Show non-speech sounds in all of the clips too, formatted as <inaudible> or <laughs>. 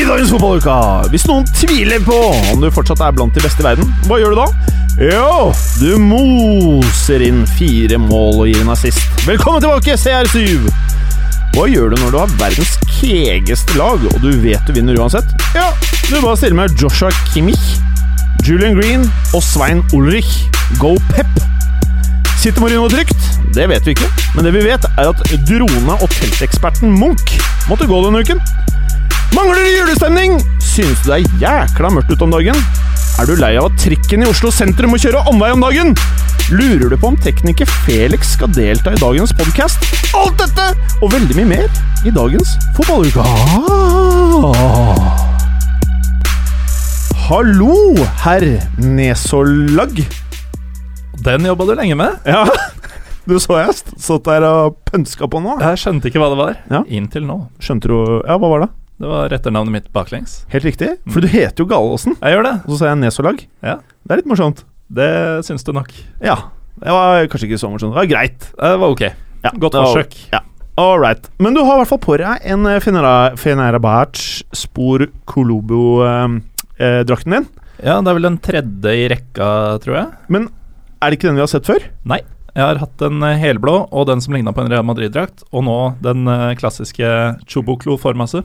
I dagens fotballuka, hvis noen tviler på om du fortsatt er blant de beste i verden, hva gjør du da? Jo, du moser inn fire mål og gir en assist. Velkommen tilbake, CR7! Hva gjør du når du har verdens kegeste lag, og du vet du vinner uansett? Ja, du bare stiller med Joshua Kimmich, Julian Green og Svein Ulrich. Go Pep! Sitter Marino trygt? Det vet vi ikke, men det vi vet er at drone- og telteksperten Munch måtte gå denne uken. Mangler du julestemning? Synes du det er jækla mørkt ute om dagen? Er du lei av at trikken i Oslo sentrum må kjøre omvei om dagen? Lurer du på om tekniker Felix skal delta i dagens podkast? Alt dette og veldig mye mer i dagens Fotballuka. Hallo, herr Nesolagg. Den jobba du lenge med. Ja, <laughs> du så jeg satt der og pønska på nå. Jeg skjønte ikke hva det var. Ja. Inntil nå. Skjønte du Ja, hva var det? Det var etternavnet mitt baklengs. Helt riktig. For du heter jo Galåsen. Jeg gjør det. Og så sa jeg Nesolag. Ja. Det er litt morsomt. Det syns du nok. Ja. Det var kanskje ikke så morsomt. Det var greit. Det var ok. Ja, Godt forsøk. Ja. All right. Men du har i hvert fall på deg en eh, Fenerbahçe Spor Colobo-drakten din. Ja, det er vel den tredje i rekka, tror jeg. Men er det ikke den vi har sett før? Nei. Jeg har hatt den eh, helblå og den som ligna på en Real Madrid-drakt, og nå den klassiske Chuboclo Formase.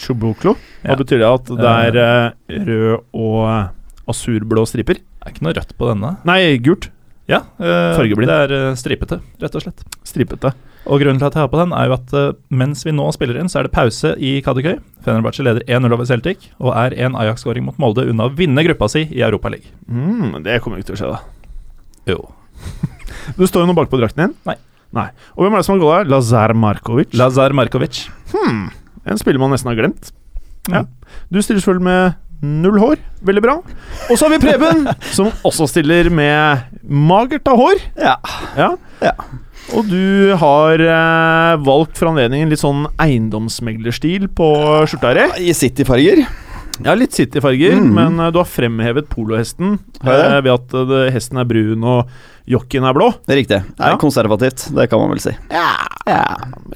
Chubuklo. Hva Ja. betyr det? At det er uh, rød og eh, asurblå striper? Det er ikke noe rødt på denne. Nei, gult. Ja, uh, Fargeblind. Det er stripete, rett og slett. Stripete. Og grunnen til at jeg har på den, er jo at uh, mens vi nå spiller inn, så er det pause i Kadikøy. Fenerbahçe leder 1-0 over Celtic, og er en Ajax-skåring mot Molde unna å vinne gruppa si i Europaligaen. Mm, det kommer ikke til å skje, da. Jo. <laughs> Du står jo noe bakpå drakten din? Nei. Nei. Og hvem er det som har gått der? Lazar Markovic. Lazar Markovic. Hmm, en spiller man nesten har glemt. Ja. Du stiller selvfølgelig med null hår. Veldig bra. Og så har vi Preben, <laughs> som også stiller med magert av hår. Ja. Ja. Ja. Og du har eh, valgt for anledningen litt sånn eiendomsmeglerstil på skjorta di. I City-farger. Ja, litt City-farger, Mhm. men uh, du har fremhevet polohesten det? eh, ved at uh, hesten er brun og jokken er blå. Det er riktig. Det er Ja. konservativt, det kan man vel si. Ja.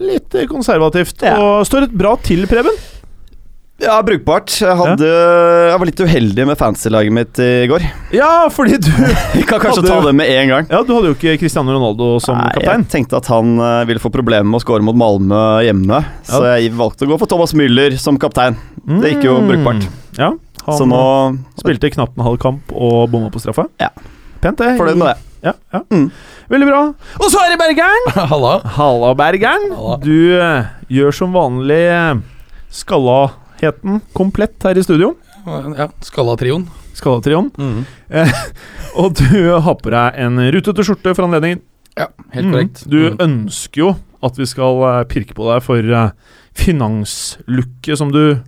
Litt eh, konservativt. Ja. Og står et bra til, Preben. Ja, brukbart. Jeg, hadde, jeg var litt uheldig med fancy-laget mitt i går. Ja, fordi du <laughs> Vi kan kanskje Hadde- ta det med en gang. Ja, du hadde jo ikke Cristiano Ronaldo som Nei, kaptein. Jeg tenkte at han eh, ville få problemer med å score mot Malmö hjemme, så jeg valgte å gå for Thomas Müller som kaptein. Det gikk jo Mm. brukbart. Ja, han Så nå spilte knapt en halv kamp og bomma på straffa. Ja. Pent, det. fornøyd med det. Ja, ja. Mm. Veldig bra. Og så er det Bergeren! <laughs> Halla. Halla, Bergeren. Halla. Du eh, gjør som vanlig eh, skallaheten komplett her i studio. Ja, Skalla-trioen. Skallatrioen. Mm. <laughs> Og du har på deg en rutete skjorte for anledningen. Ja, helt Mm. korrekt. Du Mm. ønsker jo at vi skal eh, pirke på deg for finanslooket som du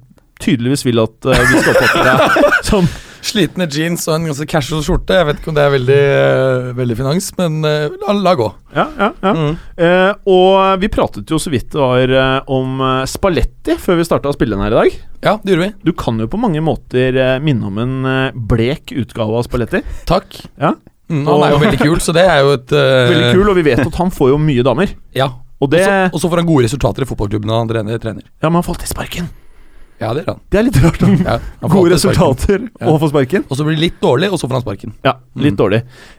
tydeligvis vil at eh, vi skal oppfatte deg <laughs> som. Slitne jeans og en ganske casual skjorte. Jeg vet ikke om det er veldig, eh, veldig finans, men eh, la, la gå. Ja, ja, ja. Mm. Eh, og vi pratet jo så vidt det var eh, om Spalletti før vi starta å spille den her i dag. Ja, det gjorde vi. Du kan jo på mange måter minne om en blek utgave av Spalletti. Takk. Ja. Mm, han er jo veldig kul, så det er jo et uh... Veldig kul, og vi vet at han får jo mye damer. Ja. Og det Og så- Og så får han gode resultater i fotballklubben han trener. trener. Ja, men han får alltid sparken. Ja, det gjør han. Det er litt rart. Ja, Gode resultater Ja. og få sparken. Og så blir det litt dårlig, og så får han sparken. Ja, litt Mm. dårlig.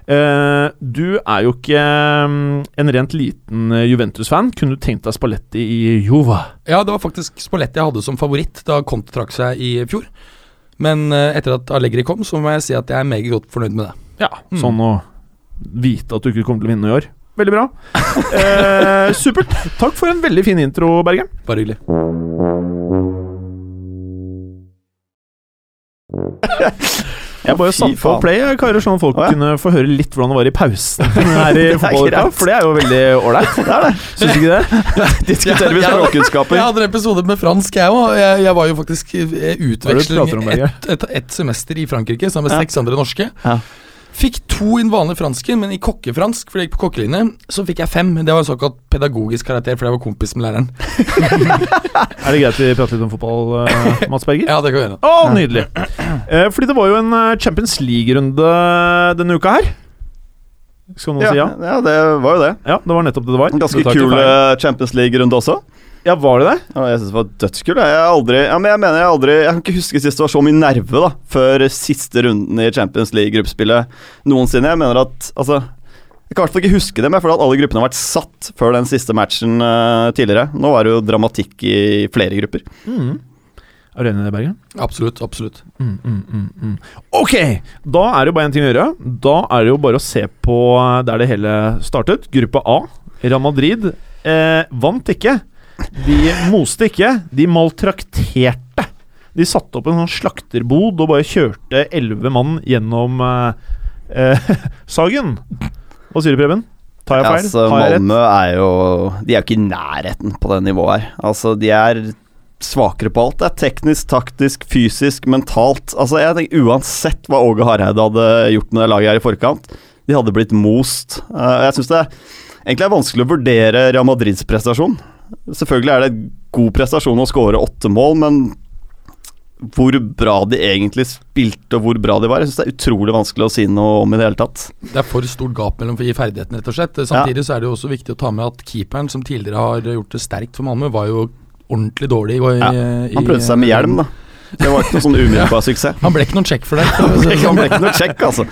Uh, du er jo ikke mm, en rent liten eh, Juventus-fan. Kunne du tenkt deg Spalletti i Juva? Ja, det var faktisk Spalletti jeg hadde som favoritt da Conte trakk seg i fjor. Men uh, etter at Allegri kom, så må jeg si at jeg er meget godt fornøyd med det. Ja, Mm. sånn å vite at du ikke kommer til å vinne i år. Veldig bra. uh, <laughs> supert. Takk for en veldig fin intro, Bergen. Bare hyggelig. Jeg bare satte på play, karer, sånn at folk ja. kunne få høre litt hvordan det var i pausen <laughs> her i er fotballuka. For det er jo veldig ålreit. Syns du ikke det? <laughs> Diskuterer vi språkkunnskaper? Jeg hadde en episode med fransk, jeg òg. Jeg, jeg var jo faktisk i utveksling ett et, et, semester i Frankrike sammen med seks andre norske. Ja. Fikk to i den vanlige fransken, men i kokkefransk, fordi jeg gikk på kokkelinje, så fikk jeg fem. Det var en såkalt pedagogisk karakter, fordi jeg var kompis med læreren. <laughs> Er det greit vi prater litt om fotball, eh, Mats Berger? Ja, det kan vi gjøre. Å, nydelig. Eh, fordi det var jo en eh, Champions League-runde denne uka her. Skal noen Ja, si ja? ja, det var jo det. Ja, det var nettopp det det var. Ganske kul eh, Champions League-runde også. Ja, var det det? Ja, jeg synes det var dødskult. Jeg, aldri, ja, men jeg mener jeg aldri Jeg kan ikke huske sist det var så mye nerve da før siste runden i Champions League-gruppespillet noensinne. Jeg mener at Altså Jeg kan i hvert fall ikke huske det, men jeg føler at alle gruppene har vært satt før den siste matchen uh, tidligere. Nå var det jo dramatikk i flere grupper. Mm. Er du enig i det, Bergen? Absolutt. absolutt. Mm, mm, mm, mm. Ok, da er det jo bare én ting å gjøre. Da er det jo bare å se på eh, der det hele startet. Gruppe A. Real Madrid eh, vant ikke. De moste ikke. De maltrakterte. De satte opp en sånn slakterbod og bare kjørte elleve mann gjennom eh, eh, <laughs> Sagen. Hva sier du, Preben? Tar jeg feil? Altså, Tar jeg rett? Er jo De er jo ikke i nærheten på det nivået her. Altså, de er svakere på alt. Det er teknisk, taktisk, fysisk, mentalt. Altså, jeg tenker Uansett hva Åge Hareide hadde gjort med det laget her i forkant, de hadde blitt most. Eh, jeg syns det egentlig er vanskelig å vurdere Real Madrids prestasjon. Selvfølgelig er det god prestasjon å skåre åtte mål, men hvor bra de egentlig spilte og hvor bra de var, jeg syns det er utrolig vanskelig å si noe om i det hele tatt. Det er for stort gap mellom i ferdighetene, rett og slett. Samtidig så er det jo også viktig å ta med at keeperen, som tidligere har gjort det sterkt for Malmö, var jo ordentlig dårlig. I, Ja, Han prøvde seg med hjelm, da. Det var ikke noe sånn umiddelbar suksess. Han ble ikke noen check for <laughs> det. Han ble han ble ikke noe check, altså.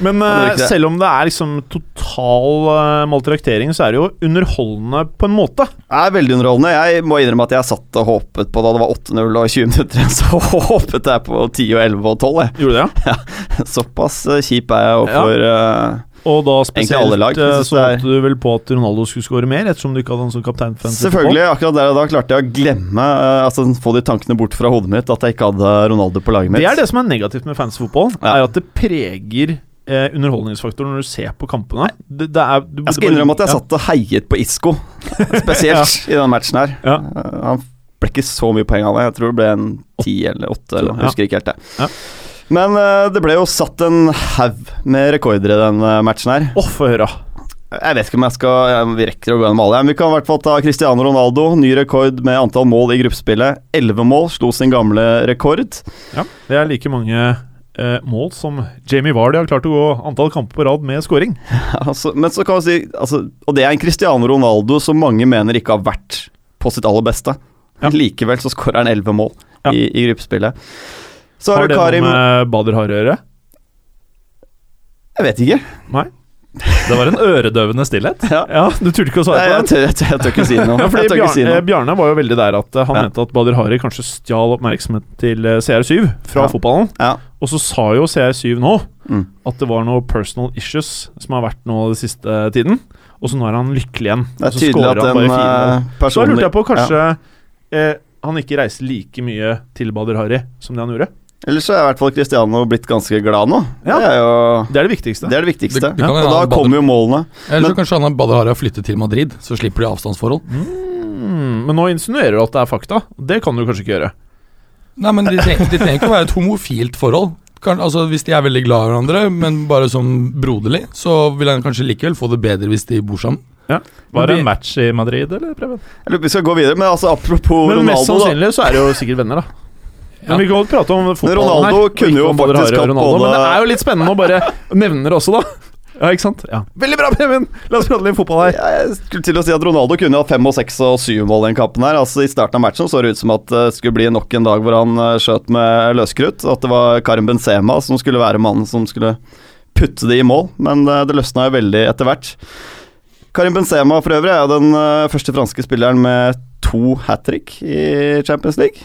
Men eh, selv om det er liksom total uh, maltraktering, så er det jo underholdende på en måte. Det er veldig underholdende. Jeg må innrømme at jeg satt og håpet på da det var 8-0 og 20 minutter igjen, <laughs> så håpet jeg på 10 og 11 og 12. Jeg. Gjorde du det? <laughs> Såpass eh, kjip er jeg overfor eh, Og da spesielt lag, eh, så håpet du vel på at Ronaldo skulle skåre mer, ettersom du ikke hadde han som kaptein. Selvfølgelig, akkurat der og da klarte jeg å glemme eh, Altså få de tankene bort fra hodet mitt at jeg ikke hadde Ronaldo på laget mitt. Det er det som er negativt med fansfotball, fotball, Ja. er at det preger eh, underholdningsfaktoren når du ser på kampene. Det, det er, du, Jeg skal innrømme at jeg satt og heiet på Isco, <laughs> spesielt i den matchen her. Ja. Eh, Han ble ikke så mye poeng av det. Jeg tror det ble en ti eller åtte, eller jeg husker ikke helt det. Ja. Men eh, det ble jo satt en haug med rekorder i den eh, matchen her. Å, få høre. Jeg vet ikke om jeg skal ja, Vi rekker å gå gjennom alle. Men vi kan i hvert fall ta Cristiano Ronaldo. Ny rekord med antall mål i gruppespillet. Elleve mål, slo sin gamle rekord. Ja, det er like mange eh, mål som Jamie Vardy har klart å gå antall kamper på rad med scoring. <laughs> Altså, men så kan vi si altså, Og det er en Cristiano Ronaldo som mange mener ikke har vært på sitt aller beste. Ja. Likevel så skårer han elleve mål Ja. i, i gruppespillet. Så har Har du det Karim noe med Bader Harre å gjøre? Jeg vet ikke. Nei? Det var en øredøvende stillhet. <laughs> Ja. Ja, du turte ikke å svare på det? jeg, jeg tør ikke si noe. <laughs> Ja, fordi Bjarne, si noe. Bjarne var jo veldig der at eh, han Ja. mente at Bader Hari kanskje stjal oppmerksomhet til eh, CR7 fra fotballen. Ja. Og så sa jo CR7 nå Mm. at det var noe personal issues som har vært nå den siste tiden. Og så nå er han lykkelig igjen. Det er tydelig at den mål. eh, Så da lurte jeg på kanskje eh, han ikke reiser like mye til Bader Hari som det han gjorde. Ellers så er i hvert fall Cristiano blitt ganske glad nå. Ja. Det er jo Det er det viktigste. det, er det viktigste. Det- det ja. og da kommer jo målene. Eller så kanskje han har Badr Hari har flyttet til Madrid, så slipper de avstandsforhold. Mm, men nå insinuerer du at det er fakta. Det kan du kanskje ikke gjøre. Nei, men de trenger, de trenger ikke å være et homofilt forhold. Kan, altså Hvis de er veldig glad i hverandre, men bare som broderlig, så vil han kanskje likevel få det bedre hvis de bor sammen. Ja. Var det en match i Madrid, eller, Preben? Jeg lurer på vi skal gå videre, men altså apropos Men mest sannsynlig da. så er det jo sikkert venner, da. Men vi kan godt prate om fotballen Ronaldo her. kunne jo faktisk hatt Ronaldo, både- Men det er jo litt spennende å bare nevne det også, da. Ja, ikke sant? Ja. Veldig bra, Preben! La oss prate litt fotball her. Ja, jeg skulle til å si at Ronaldo kunne hatt fem og seks og syv mål i den kampen her. Altså I starten av matchen så det ut som at det skulle bli nok en dag hvor han eh, skjøt med løskrutt. At det var Karim Benzema som skulle være mannen som skulle putte det i mål. Men eh, det løsna jo veldig etter hvert. Karim Benzema for øvrig er jo den eh, første franske spilleren med to hat trick i Champions League.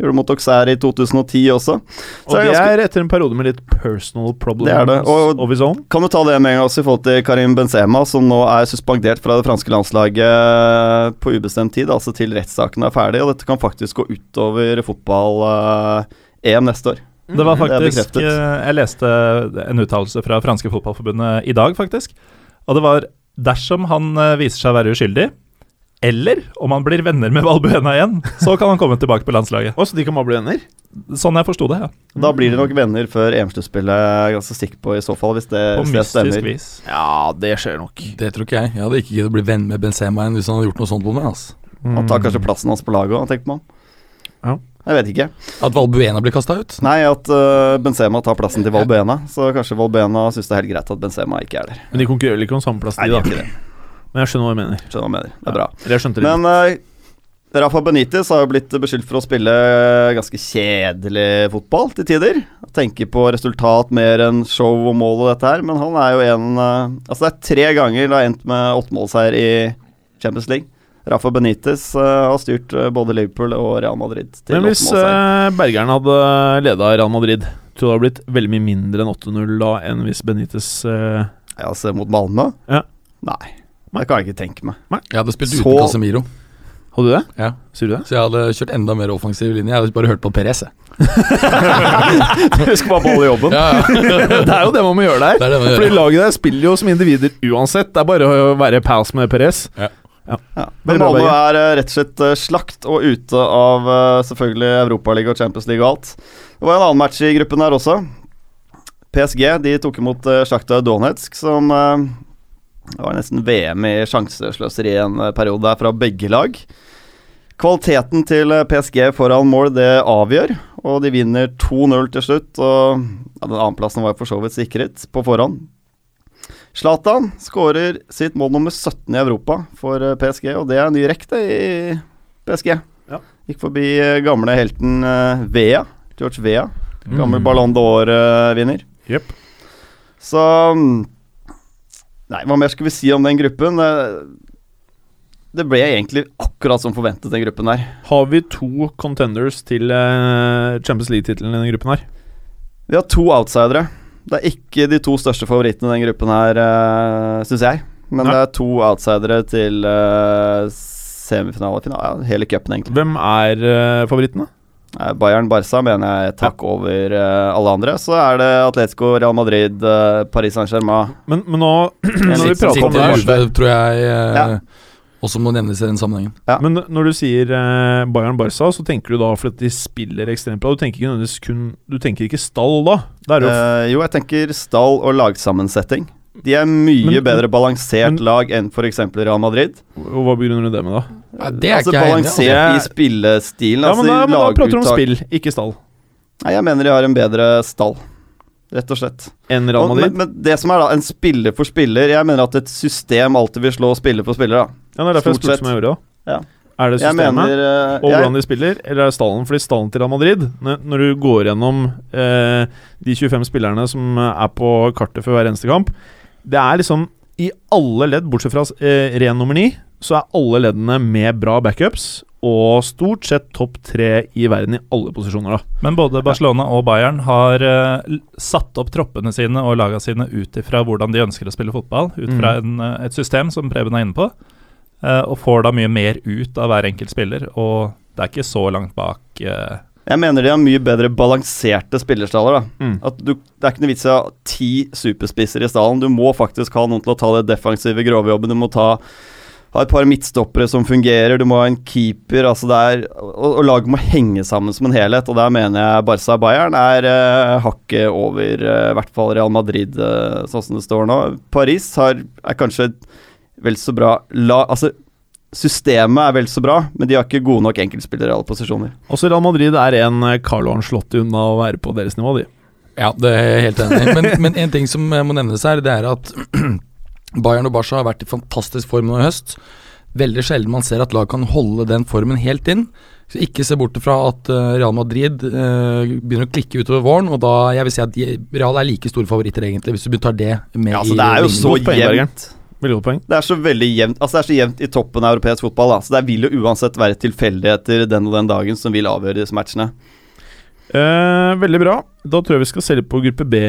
Gjorde mot Auxerre i 2010 også. Og Så og det er, ganske- er etter en periode med litt personal problems Det er det, og- of his own. Kan du ta det med en gang også i forhold til Karim Benzema, som nå er suspendert fra det franske landslaget på ubestemt tid, altså til rettssaken er ferdig, og dette kan faktisk gå utover fotball-EM neste år. Det var faktisk bekreftet. eh, Jeg leste en uttalelse fra franske fotballforbundet i dag, faktisk. Og det var dersom han eh, viser seg å være uskyldig, eller om han blir venner med Valbuena igjen, så kan han komme tilbake på landslaget. Å, så de kan bare bli venner? Sånn jeg forsto det, ja. Da blir de nok venner før EM-sluttspillet, er ganske sikker på, i så fall, hvis det, På hvis det mystisk stemmer. vis. Ja, det skjer nok. Det tror ikke jeg. Jeg hadde ikke giddet å bli venn med Benzema igjen hvis han hadde gjort noe sånt mot meg. Altså. Han tar kanskje plassen hans på laget òg, tenker man. Ja. Jeg vet ikke. At Valbuena blir kasta ut. Nei, at uh, Benzema tar plassen til Valbuena. Så kanskje Valbuena syns det er helt greit at Benzema ikke er der. Men de konkurrerer ikke om samme plass, de, da. Men jeg skjønner hva du mener. Skjønner hva jeg mener. Det er bra. Jeg skjønte det. Men uh, Rafa Benitez har jo blitt beskyldt for å spille ganske kjedelig fotball til tider. Tenker på resultat mer enn show og mål og dette her, men han er jo en uh, Altså, det er tre ganger det har endt med åttemålseier i Champions League. Rafa Benitez uh, har styrt uh, både Liverpool og Real Madrid til Men hvis uh, Bergeren hadde leda Real Madrid, tror du det hadde blitt veldig mye mindre enn 8-0 da enn hvis Benitez uh, Ja, se mot Malmö? Ja. Nei. Det kan jeg ikke tenke meg. Jeg hadde spilt Så- uten Casemiro, Hadde du det? Ja. Sier du det? så jeg hadde kjørt enda mer offensiv linje. Jeg hadde bare hørt på Perez. jeg. <laughs> Du skal bare beholde jobben. Ja, ja. <laughs> det er jo det man må gjøre der. Det er det man Fordi gjør. laget der spiller jo som individer uansett. Det er bare å være pals med Perez. Ja. Veldig Men bra, Malmö er eh, rett og slett eh, slakt og ute av eh, selvfølgelig Europaliga og Champions League og alt. Det var en annen match i gruppen her også. PSG de tok imot Sjakta Donetsk, som eh, det var nesten VM i sjansesløseri en periode der fra begge lag. Kvaliteten til PSG foran mål det avgjør, og de vinner 2-0 til slutt. Og ja, Den annenplassen var for så vidt sikret på forhånd. Zlatan skårer sitt mål nummer 17 i Europa for eh, PSG, og det er en ny rekk i PSG. Ja. Gikk forbi eh, gamle helten eh, Vea, George Vea. Gammel Mm. Ballon d'Or-vinner. Yep. Så mm, Nei, hva mer skulle vi si om den gruppen? Eh, Det ble egentlig akkurat som forventet, den gruppen der. Har vi to contenders til eh, Champions League-tittelen i den gruppen her? Vi har to outsidere. Det er ikke de to største favorittene i den gruppen her, uh, syns jeg. Men Nei. det er to outsidere til uh, semifinale, finale, ja, hele cupen, egentlig. Hvem er eh, favorittene? Eh, Bayern Barca mener jeg takk over eh, alle andre. Så er det Atletico, Real Madrid, uh, Paris Saint-Germain. Men, men nå <clears throat> når vi prater om det her tror jeg eh, Ja. også må nevnes i den sammenhengen. Men når du sier eh, Bayern Barca, så tenker du da fordi de spiller ekstremt bra. Du tenker ikke nødvendigvis kun Du tenker ikke stall da? Jo Eh, jo, jeg tenker stall og lagsammensetting. De er mye Men- bedre balansert men- lag enn f.eks. Real Madrid. Og Hva begrunner du det med, da? Ja, det er altså ikke jeg enig i. Balansert altså. i spillestilen. Ja, altså men da, men da prater du om spill, ikke stall. Nei, jeg mener de har en bedre stall, rett og slett. Enn Real Og, Madrid. men, men det som er da, en spiller for spiller Jeg mener at et system alltid vil slå spiller for spiller, da. ja, det er derfor jeg stort spurte som jeg gjorde, òg. Ja. Er det systemet? mener uh, og jeg, hvordan de spiller, eller er det stallen? Fordi stallen til Real Madrid, når, når du går gjennom eh, de 25 spillerne som er på kartet for hver eneste kamp Det er liksom I alle ledd, bortsett fra eh, ren nummer ni, så er alle leddene med bra backups. Og stort sett topp tre i verden i alle posisjoner, da. Men både Barcelona og Bayern har uh, satt opp troppene sine og laga sine ut ifra hvordan de ønsker å spille fotball. Ut fra en, eh, et system som Preben er inne på. uh, og får da mye mer ut av hver enkelt spiller. Og det er ikke så langt bak Uh, jeg mener de har mye bedre balanserte spillerstaller. da Mm. At du, Det er ikke noe vits i å ha ti superspisser i stallen. Du må faktisk ha noen til å ta det defensive grovjobben. Du må ta ha et par midtstoppere som fungerer, du må ha en keeper. altså det er, Og, og laget må henge sammen som en helhet. Og der mener jeg Barca Bayern er eh, hakket over eh, i hvert fall Real Madrid, eh, sånn som det står nå. Paris har, er kanskje vel så bra la, Altså, systemet er vel så bra, men de har ikke gode nok enkeltspillere i alle posisjoner. Også Real Madrid er en eh, Carlo Ancelotti unna å være på deres nivå, de. Ja, det er jeg helt enig i. Men, men en ting som eh, må nevnes her, det er at <clears throat> Bayern og Barca har vært i fantastisk form nå i høst. Veldig sjelden man ser at lag kan holde den formen helt inn. Så ikke se bort fra at eh, Real Madrid eh, begynner å klikke utover våren, og da jeg vil si at Real er like store favoritter, egentlig, hvis du tar det med Ja, altså, i det er jo så jevnt. Poeng. Det er så veldig jevnt Altså det er så jevnt i toppen av europeisk fotball. da Så det vil jo uansett være tilfeldigheter den og den dagen som vil avgjøre disse matchene. Eh, veldig bra. Da tror jeg vi skal selge på gruppe B,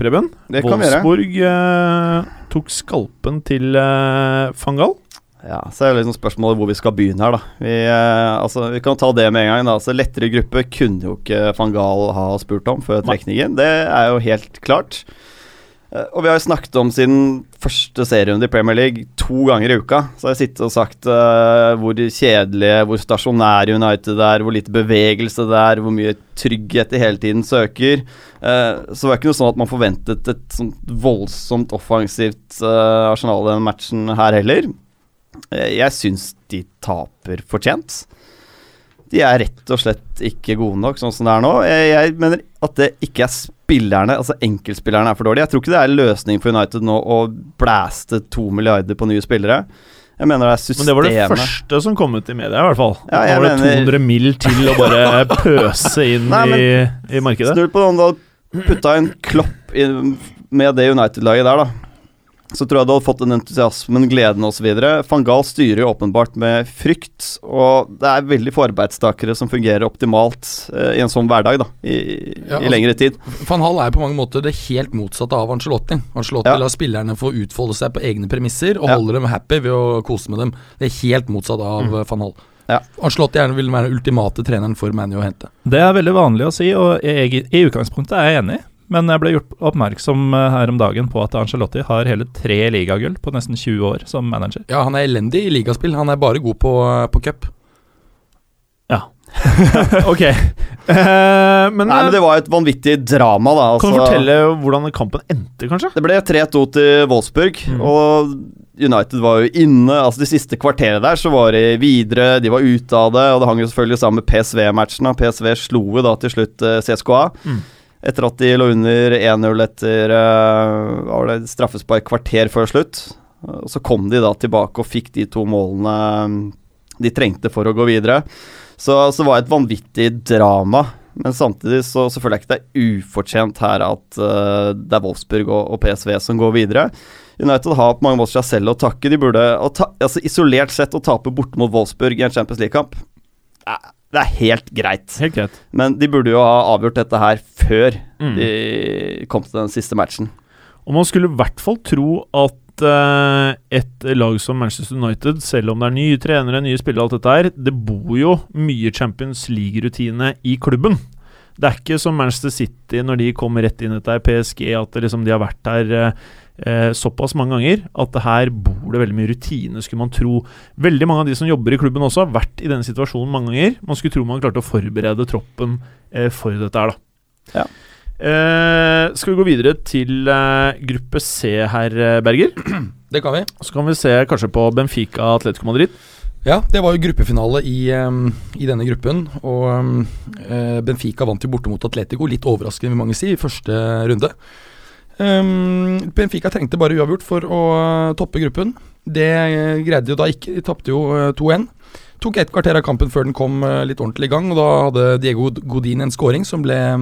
Preben. Det kan. Wolfsburg eh, tok skalpen til eh, Fangal. Ja, så er det liksom spørsmålet hvor vi skal begynne her, da. Vi, eh, altså, vi kan ta det med en gang. da altså, Lettere gruppe kunne jo ikke van Gaal ha spurt om før trekningen. Det er jo helt klart. Eh, og vi har jo snakket om siden første serierunde i Premier League to ganger i uka. Så har jeg sittet og sagt uh, hvor kjedelige, hvor stasjonære United er, hvor lite bevegelse det er, hvor mye trygghet de hele tiden søker. Uh, så det var ikke noe sånn at man forventet et sånt voldsomt offensivt uh, Arsenal den matchen her heller. jeg syns de taper fortjent. De er rett og slett ikke gode nok sånn som det er nå. Jeg, jeg mener at det ikke er spillerne, altså enkeltspillerne, er for dårlige. Jeg tror ikke det er løsning for United nå å blæste to milliarder på nye spillere. Jeg mener det er systemet Men det var det første som kom ut i media, i hvert fall. Ja, jeg Nå var det mener- 200 mill. til å bare <laughs> pøse inn Nei, men- i, i markedet. Snudd på noen, da. putta en klopp i, med det United-laget der, da. Så tror jeg du hadde fått den entusiasmen, gleden osv. Van Gaal styrer jo åpenbart med frykt, og det er veldig få arbeidstakere som fungerer optimalt eh, i en sånn hverdag, da, i, Ja, i altså- lengre tid. Van Hall er på mange måter det helt motsatte av Ancelotti. Ancelotti Ja. lar spillerne få utfolde seg på egne premisser og Ja. holder dem happy ved å kose med dem. Det er helt motsatt av mm. van Hall. Ja. Ancelotti gjerne vil være den ultimate treneren for ManU å hente. Det er veldig vanlig å si, og jeg, i utgangspunktet er jeg enig. Men jeg ble gjort oppmerksom eh, her om dagen på at Angelotti har hele tre ligagull på nesten 20 år som manager. Ja, han er elendig i ligaspill. Han er bare god på, på cup. <laughs> Ok. Eh, men, Nei, men det var et vanvittig drama, da. kan du altså- fortelle hvordan kampen endte, kanskje? Det ble 3-2 til Wolfsburg, Mm. og United var jo inne. Altså De siste kvarteret der så var de videre, de var ute av det. Og det hang jo selvfølgelig sammen med PSV-matchen. PSV slo jo da til slutt eh, CSKA. Mm. Etter at de lå under 1-0 etter uh, det straffespark kvarter før slutt. Og så kom de da tilbake og fikk de to målene eh, de trengte for å gå videre. Så, så det var et vanvittig drama. Men samtidig så, så føler jeg ikke det er ufortjent her at uh, det er Wolfsburg og, og PSV som går videre. United har på mange måter seg selv å takke. De burde, ta, altså Isolert sett å tape borte mot Wolfsburg i en Champions League-kamp Det er helt greit. Helt greit. Men de burde jo ha avgjort dette her før Mm. de kom til den siste matchen. Og man skulle i hvert fall tro at eh, et lag som Manchester United, selv om det er nye trenere, nye spillere, alt dette her, det bor jo mye Champions League-rutine i klubben. Det er ikke som Manchester City når de kommer rett inn etter PSG, at liksom, de har vært der eh, såpass mange ganger at det her bor det veldig mye rutine, skulle man tro. Veldig mange av de som jobber i klubben også, har vært i denne situasjonen mange ganger. Man skulle tro man klarte å forberede troppen eh, for dette her, da. Ja. Eh, skal vi gå videre til eh, gruppe C her, eh, Berger? <clears throat> Det kan vi. Så kan vi se kanskje på Benfica Atletico Madrid. Ja, det var jo gruppefinale i, um, i denne gruppen. Og um, eh, Benfica vant jo borte mot Atletico, litt overraskende vil mange si, i første runde. Um, Benfica trengte bare uavgjort for å uh, toppe gruppen. Det uh, greide de jo da ikke, de tapte jo uh, 2-1. Tok ett kvarter av kampen før den kom litt ordentlig i gang, og da hadde Diego Godin en scoring som ble <clears throat>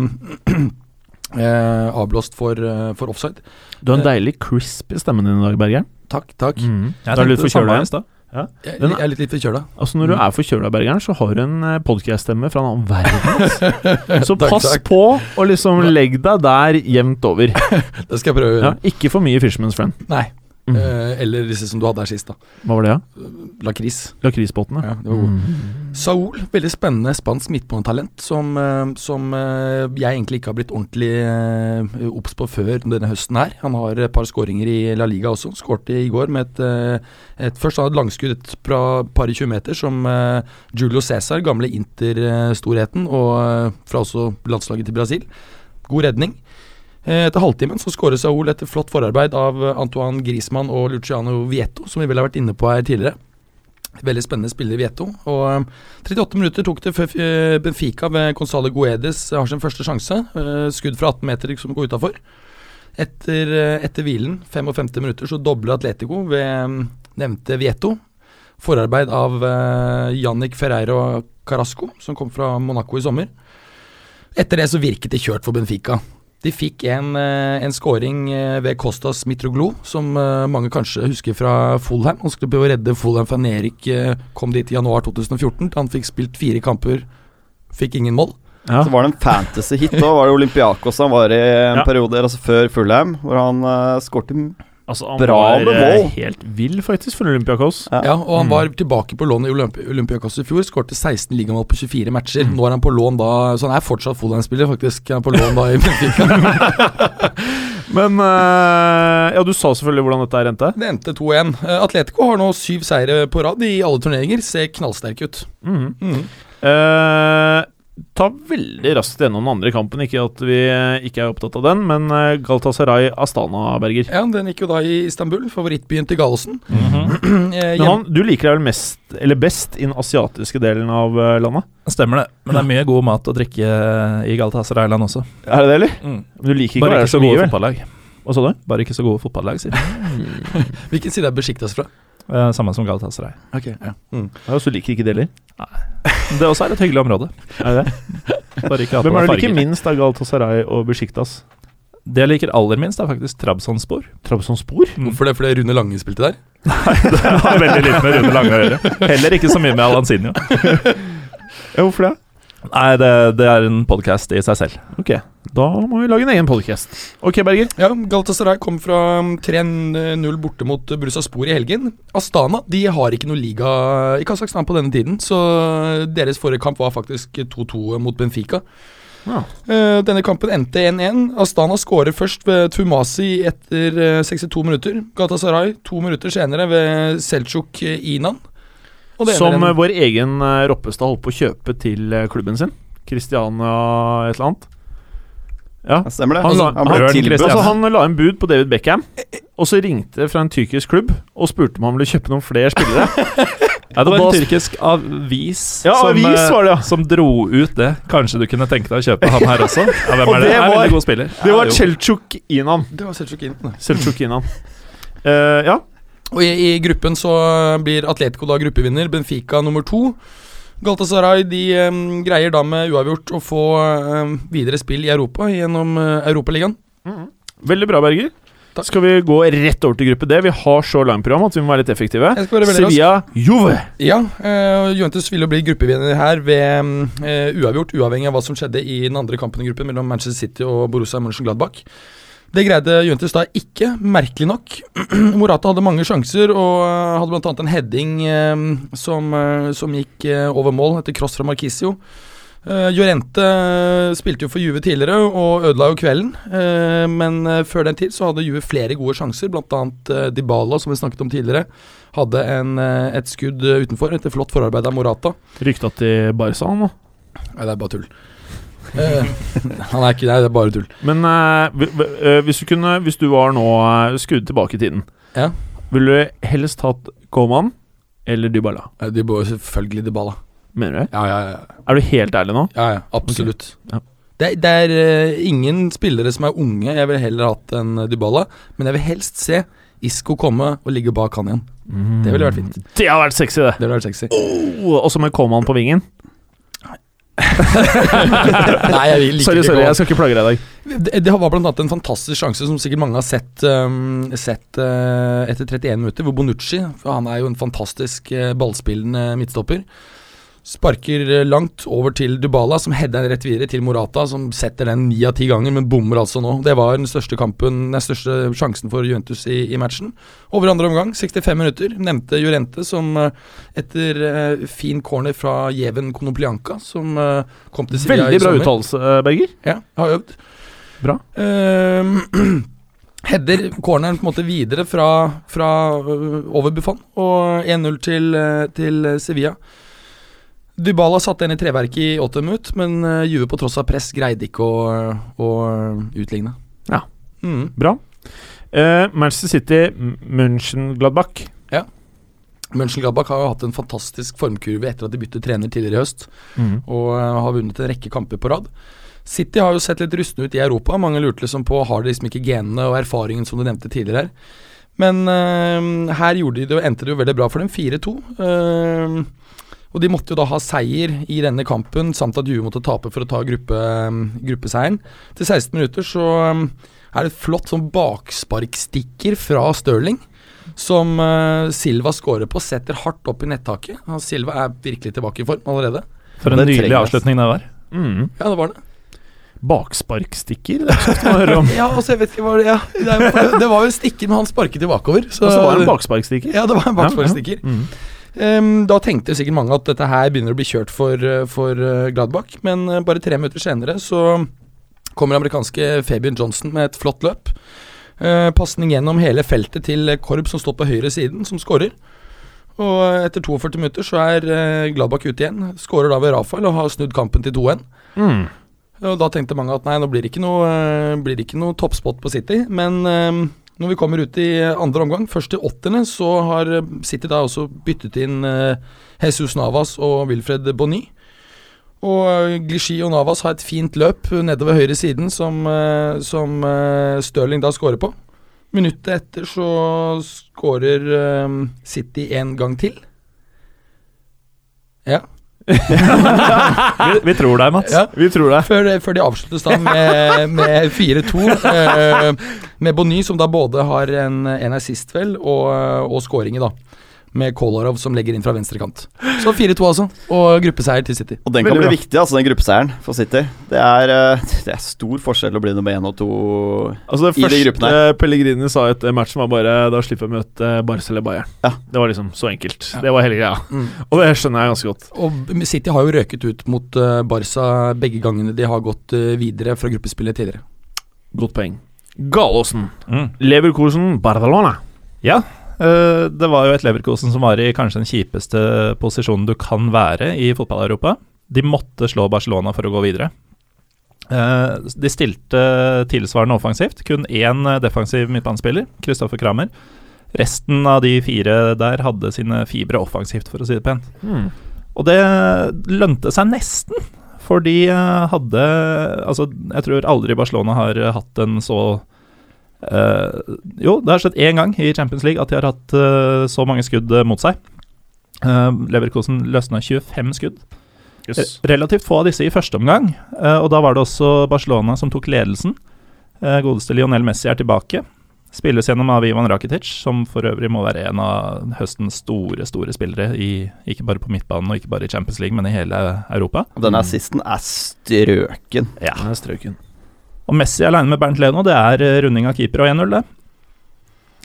eh, avblåst for, uh, for offside. Du har en deilig crisp i stemmen din i dag, Berger. Takk, takk. Mm. Jeg Du litt tenkte det samme i igjen? Stad. Jeg, jeg er litt, litt forkjøla. Altså Når du er forkjøla, Bergeren, så har du en podkast-stemme fra en annen verden. <laughs> Så pass takk. på å liksom legge deg der jevnt over. <laughs> Det skal jeg prøve Ja, ikke for mye Fisherman's Friend. Nei. Mm. Eh, eller disse som du hadde her sist, da. Hva var det, da? Lakris. Lakrisbåtene? Ja, det var god. Mm. Saul, veldig spennende spansk midtbanetalent som, eh, som eh, jeg egentlig ikke har blitt ordentlig eh, obs på før denne høsten her. Han har et par skåringer i La Liga også. Skårte i går med et, eh, et Først han et langskudd et fra par i 20 meter som eh, Julio Cæsar, gamle Inter-storheten, og eh, fra også landslaget til Brasil. God redning. Eh, Etter halvtimen så skårer Saul etter flott forarbeid av eh, Antoine Griezmann og Luciano Vieto, som vi vel har vært inne på her tidligere. Veldig spennende spiller Vieto. Og eh, 38 minutter tok det før eh, Benfica ved Gonzale Guedes har sin første sjanse. Eh, Skudd fra 18 meter som går utafor. Etter, eh, etter hvilen, 55 minutter, så dobler Atletico ved eh, nevnte Vieto. Forarbeid av Jannik Ferreiro Carasco, som kom fra Monaco i sommer. Etter det så virket det kjørt for Benfica. De fikk en, eh, en scoring eh, ved Kostas Mitroglou, som eh, mange kanskje husker fra Fulham. Han skulle prøve å redde Fulham fra Nerik, eh, kom dit i januar 2014. Han fikk spilt fire kamper, fikk ingen mål. Ja. Så var det en fantasy-hit òg. Var det Olympiakos han var i en Ja. periode altså før Fulham, hvor han uh, skårte Altså, han Bra var med eh, mål. helt vill, faktisk, for Olympiakos. Ja. Ja, og han Mm. var tilbake på lån i Olympi Olympiakos i fjor. Skårte 16 ligamål på 24 matcher. Mm. Nå er han på lån da Så han er fortsatt Fulham-spiller, faktisk. Han er på lån da i Benfica. <laughs> Men uh, Ja, du sa selvfølgelig hvordan dette endte. Det endte 2-1. Eh, Atletico har nå syv seire på rad i alle turneringer. Ser knallsterke ut. Mhm. Mm. Eh, ta veldig raskt gjennom den andre kampen. Ikke at vi eh, ikke er opptatt av den, men Galtasaray Astana, Berger. Ja, Den gikk jo da i Istanbul, favorittbyen til Gallosen. Mhm. <clears throat> Eh, Men han, du liker deg vel mest, eller best, i den asiatiske delen av eh, landet? Stemmer det. Men det er mye god mat å drikke i Galtasaray-land også. Er det det, eller? Mm. Men du liker ikke å Bare være ikke så så gode fotballag. Hva sa du? Bare ikke så gode fotballag, sier jeg. <laughs> Hvilken side er Besjiktas fra? Eh, Samme som Galatasaray. Ok, ja. Mm. Ja, så liker ikke det heller? Det også er et hyggelig område. <laughs> Er det det? Bare ikke Hvem er det du liker minst av Galatasaray og Besjiktas? Det jeg liker aller minst, er faktisk Trabzonspor. Trabzonspor? Hvorfor det? Fordi Rune Lange spilte der? <laughs> Nei, det har veldig lite med Rune Lange å gjøre. Heller ikke så mye med Alansinho. <laughs> Ja, hvorfor det? Nei, det, det er en podkast i seg selv. Ok, da må vi lage en egen podcast. Ok, Berger. Ja, Galatasaray kom fra um, 3-0 borte mot Brusa Bursaspor i helgen. Astana de har ikke noe liga i Kasakhstan på denne tiden, så deres forrige kamp var faktisk 2-2 mot Benfica. Ja. Eh, Denne kampen endte 1-1. Astana skårer først ved Tumasi etter eh, 62 minutter. Galatasaray to minutter senere ved Selçuk Inan. Og det Som eh, en- vår egen eh, Roppestad holdt på å kjøpe til eh, klubben sin. Christiania et eller annet. Ja. det Stemmer det? Han, la, Han han, altså, han la en bud på David Beckham, og så ringte fra en tyrkisk klubb og spurte om han ville kjøpe noen flere spillere. <laughs> Ja, det var en tyrkisk avis, Ja, som, avis var det, ja. som dro ut det. Kanskje du kunne tenke deg å kjøpe han her også? Ja, <laughs> hvem Og er det? det er var- veldig god spiller. Det var Selchuk Selçuk Inan. Det var Selçuk Inan. Selchuk Inan. Uh, ja. Og i, i gruppen så blir Atletico da gruppevinner, Benfica nummer to. Galatasaray de um, greier da med uavgjort å få um, videre spill i Europa gjennom uh, Europaligaen. Veldig bra, Berger. Takk. Skal vi gå rett over til gruppe D? Vi har så langt program at vi må være litt effektive. Sevilla Juve. Ja, uh, Juventus ville bli gruppevinner her ved eh, uavgjort, uavhengig av hva som skjedde i den andre kampen i gruppen mellom Manchester City og Borussia Mönchengladbach. Det greide Juventus da ikke, merkelig nok. <clears throat> Morata hadde mange sjanser og eh, hadde bl.a. en heading eh, som, eh, som gikk eh, over mål etter cross fra Marquisio. Uh, Llorente eh, spilte jo for Juve tidligere og ødela jo kvelden. eh, men før den tid så hadde Juve flere gode sjanser, bl.a. Uh, Dybala, som vi snakket om tidligere. Hadde en, eh, et skudd utenfor etter flott forarbeid av Morata. Rykta til Barca nå. Nei, det er bare tull. Eh, han er ikke Nei, det er bare tull. Men eh, eh, hvis, du kunne, hvis du var nå uh, skrudd tilbake i tiden, Ja. ville du helst hatt Coman eller Dybala? Dybala selvfølgelig Dybala. Mener du det? Ja, ja, ja. Er du helt ærlig nå? ja, ja absolutt. Ja. Det, det er uh, ingen spillere som er unge. Jeg ville heller hatt en eh, Dybala. Men jeg vil helst se Isco komme og ligge bak han igjen. Det ville vært fint. Det hadde vært sexy, det. Det vært sexy. Oh, også med Coman på vingen. <laughs> Nei, jeg liker Sorry, sorry, jeg skal ikke plage deg i dag. Det, det var annet en fantastisk sjanse som sikkert mange har sett, um, sett uh, etter 31 minutter, hvor Bonucci, for han er jo en fantastisk uh, ballspillende midtstopper, sparker uh, langt over til Dubala, som header rett videre til Morata, som setter den ni av ti ganger, men bommer altså nå. Det var den største kampen, den største sjansen for Juventus i, i matchen. Over andre omgang, 65 minutter, nevnte Jurente, som uh, etter uh, fin corner fra Jeven Konoplianka, som uh, kom til Sevilla Veldig bra uttalelse, eh, Berger. Ja, har øvd. Bra. Uh, <clears throat> header corneren på en måte videre fra, fra over Buffon og 1-0 til, til Sevilla. Dybala satte en i treverket i 80 minutter, men øh, Juve på tross av press greide ikke å, å utligne. Ja. Mm. Bra. Uh, Manchester City, M- Mönchengladbach. Mönchengladbach har jo hatt en fantastisk formkurve etter at de byttet trener tidligere i høst, og øh, har vunnet en rekke kamper på rad. City har jo sett litt rustne ut i Europa. Mange lurte liksom på har de liksom ikke genene og erfaringen som du nevnte tidligere her. Men uh, her gjorde de det, endte det jo veldig bra for dem, 4-2. Øh, og de måtte jo da ha seier i denne kampen, samt at Juve måtte tape for å ta gruppe, gruppeseieren. Til 16 minutter så øh, er det et flott sånn baksparkstikker fra Stirling. Som uh, Silva scorer på, setter hardt opp i nettaket. Og Silva er virkelig tilbake i form allerede. For en nydelig trenger avslutning det var. Mm. Ja, det var det. Baksparkstikker? Det om. <laughs> Ja, altså, jeg vet ikke hva det ja, det, var jo stikker, men han sparket jo bakover. Så, Og så var det en baksparkstikker. Ja, det var en baksparkstikker. Mm. Da tenkte sikkert mange at dette her begynner å bli kjørt for, eh, for eh, Gladbach, men eh, bare tre minutter senere så kommer amerikanske Fabian Johnson med et flott løp. Pasning gjennom hele feltet til Korb som står på høyre siden, som skårer. Og etter 42 minutter så er Gladbach ute igjen. Skårer da ved Rafael og har snudd kampen til 2-1. Mm. Og da tenkte mange at nei, nå blir det ikke noe, blir det ikke noe toppspot på City. Men når vi kommer ut i andre omgang, først til åttende, så har eh, City da også byttet inn eh, Jesus Navas og Wilfred Bonny. Og eh, Glichy og Navas har et fint løp nedover høyre siden som, som Stirling da scorer på. Minuttet etter så scorer eh, City en gang til. Ja. Vi, vi tror deg, Mats. ja. Vi tror deg. Før, før de avsluttes da med, med 4-2, eh, med Bonny, som da både har en, en assist, vel, og, og scoring i, da. Med Kolarov som legger inn fra venstre kant. Så 4-2, altså. Og gruppeseier til City. Og den kan Veldig bli bra. viktig, altså, den gruppeseieren for City. Det er, eh, <laughs> det er stor forskjell å bli nummer én og to Altså I de gruppene Det første Pellegrini sa etter matchen, var bare Da slipper vi å møte Barca eller Bayern. Ja. Det var liksom så enkelt. Ja. Det var hele greia. Mm. Og det skjønner jeg ganske godt. Og City har jo røket ut mot eh, Barca begge gangene de har gått eh, videre fra gruppespillet tidligere. Godt poeng. Galåsen. Mm. Leverkosen Barcelona. Ja, eh, det var jo et Leverkosen som var i kanskje den kjipeste posisjonen du kan være i fotball-Europa. De måtte slå Barcelona for å gå videre. Eh, De stilte tilsvarende offensivt. Kun én eh, defensiv midtbanespiller, Kristoffer Kramer. Resten av de fire der hadde sine fibre offensivt, for å si det pent. Mm. Og det lønte seg nesten, for de eh, hadde Altså, jeg tror aldri Barcelona har eh, hatt en så eh, Jo, det har skjedd én gang i Champions League at de har hatt uh, så mange skudd eh, mot seg. Uh, Leverkosen løsna 25 skudd. Yes. Relativt få av disse i første omgang, og da var det også Barcelona som tok ledelsen. Godeste Lionel Messi er tilbake. Spilles gjennom av Ivan Rakitic, som for øvrig må være en av høstens store store spillere, i, ikke bare på midtbanen og ikke bare i Champions League, men i hele Europa. Og den assisten er strøken. Ja. Den er strøken. Og Messi alene med Bernt Leno, det er eh, runding av keeper og 1-0, det.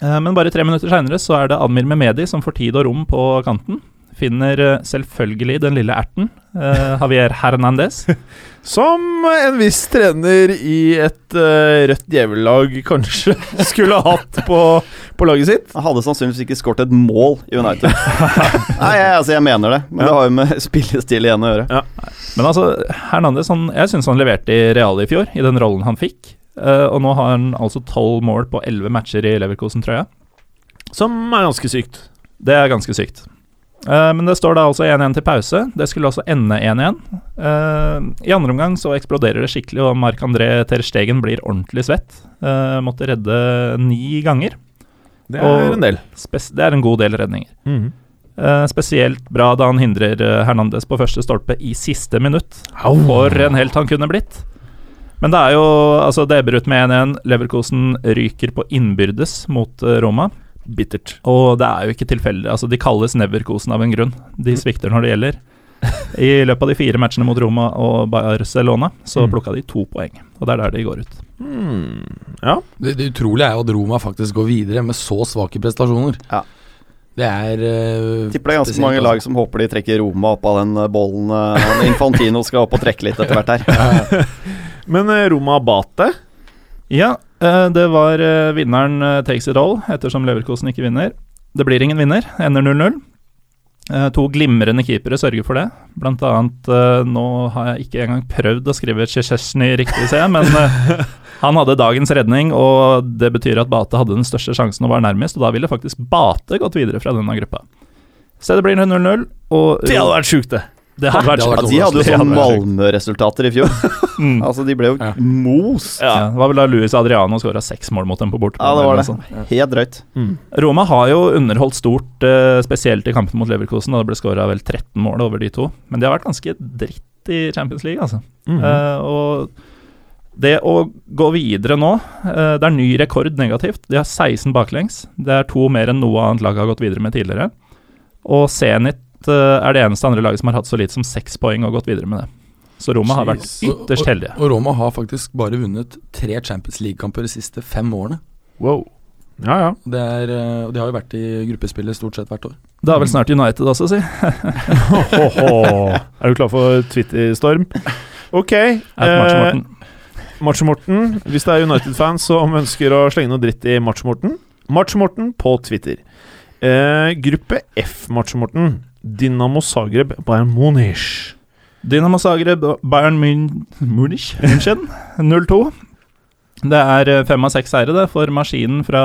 Eh, Men bare tre minutter seinere så er det Admir Mehmedi som får tid og rom på kanten. Finner eh, selvfølgelig den lille erten, Javier Hernandez. <laughs> Som en viss trener i et uh, rødt djevellag kanskje <laughs> skulle hatt på, på laget sitt. Han hadde sannsynligvis ikke skåret et mål i United. <laughs> Nei, jeg, altså, jeg mener det, men Ja. det har jo med <laughs> spillestil igjen å gjøre. Men altså, Hernandez han, jeg syns han leverte i Real i fjor, i den rollen han fikk. Uh, og nå har han altså tolv mål på elleve matcher i Leverkosen-trøya. Som er ganske sykt. Det er ganske sykt. Eh, men det står da altså 1-1 til pause. Det skulle også ende 1-1. Uh, I andre omgang så eksploderer det skikkelig, og Marc-André Ter Stegen blir ordentlig svett. Uh, måtte redde ni ganger. Det er Og- en del. Det er en god del redninger. Eh, spesielt bra da han hindrer eh, Hernandez på første stolpe i siste minutt. For en helt han kunne blitt. Men det er jo altså Det ebber ut med 1-1. Leverkosen ryker på innbyrdes mot eh, Roma. Bittert. Og det er jo ikke tilfeldig. Altså De kalles Neverkosen av en grunn. De svikter når det gjelder. I løpet av de fire matchene mot Roma og Barcelona så Mm. plukka de to poeng. Og det er der de går ut. Mm, Ja. Det, det utrolige er jo at Roma faktisk går videre med så svake prestasjoner. Ja. Det er uh, Tipper det er ganske spesielt, mange altså. lag som håper de trekker Roma opp av den eh, bollen. Uh, Infantino skal opp og trekke litt etter hvert her. <laughs> <laughs> Men eh, Roma Abate Ja, eh, det var eh, vinneren eh, takes it all, ettersom Leverkosen ikke vinner. Det blir ingen vinner, ender 0-0. Eh, To glimrende keepere sørger for det. Blant annet Nå har jeg ikke engang prøvd å skrive Chechesny riktig, ser jeg, men han hadde dagens redning, og det betyr at Bate hadde den største sjansen og var nærmest, og da ville faktisk Bate gått videre fra denne gruppa. Så det blir 0-0, og Det hadde vært sjukt, det. Det hadde vært Det hadde Ja, de hadde jo sånn hadde. Malmö-resultater i fjor. <laughs> Mm. <laughs> Altså, de ble jo Ja. most. Ja, det var vel da Luis Adriano skåra seks mål mot dem på bortebane. Ja, det var det. Sånn. Helt drøyt. Roma har jo underholdt stort, eh, spesielt i kampen mot Leverkosen. Da det ble skåra vel 13 mål over de to. Men de har vært ganske dritt i Champions League, altså. Mm -hmm. uh, og det å gå videre nå uh, Det er ny rekord negativt. De har 16 baklengs. Det er to mer enn noe annet lag har gått videre med tidligere. Og Zenit er det eneste andre laget som har hatt så lite som seks poeng og gått videre med det. Så Roma har vært ytterst heldige. Og Roma har faktisk bare vunnet tre Champions League-kamper de siste fem årene. Wow. Ja, ja. Det er, eh, og de har jo vært i gruppespillet stort sett hvert år. Det er vel snart United også, si. Er du klar for Twitter-storm? Ok. Eh, Morten. Match-Morten, hvis det er United-fans som ønsker å slenge noe dritt i Match-Morten Match-Morten på Twitter. Eh, gruppe F, Match-Morten. Dinamo Zagreb, Bayern Munich. Dynamo Zagreb, Bayern Munich, München <laughs> 0-2. Det er eh, fem av seks seire det for maskinen fra,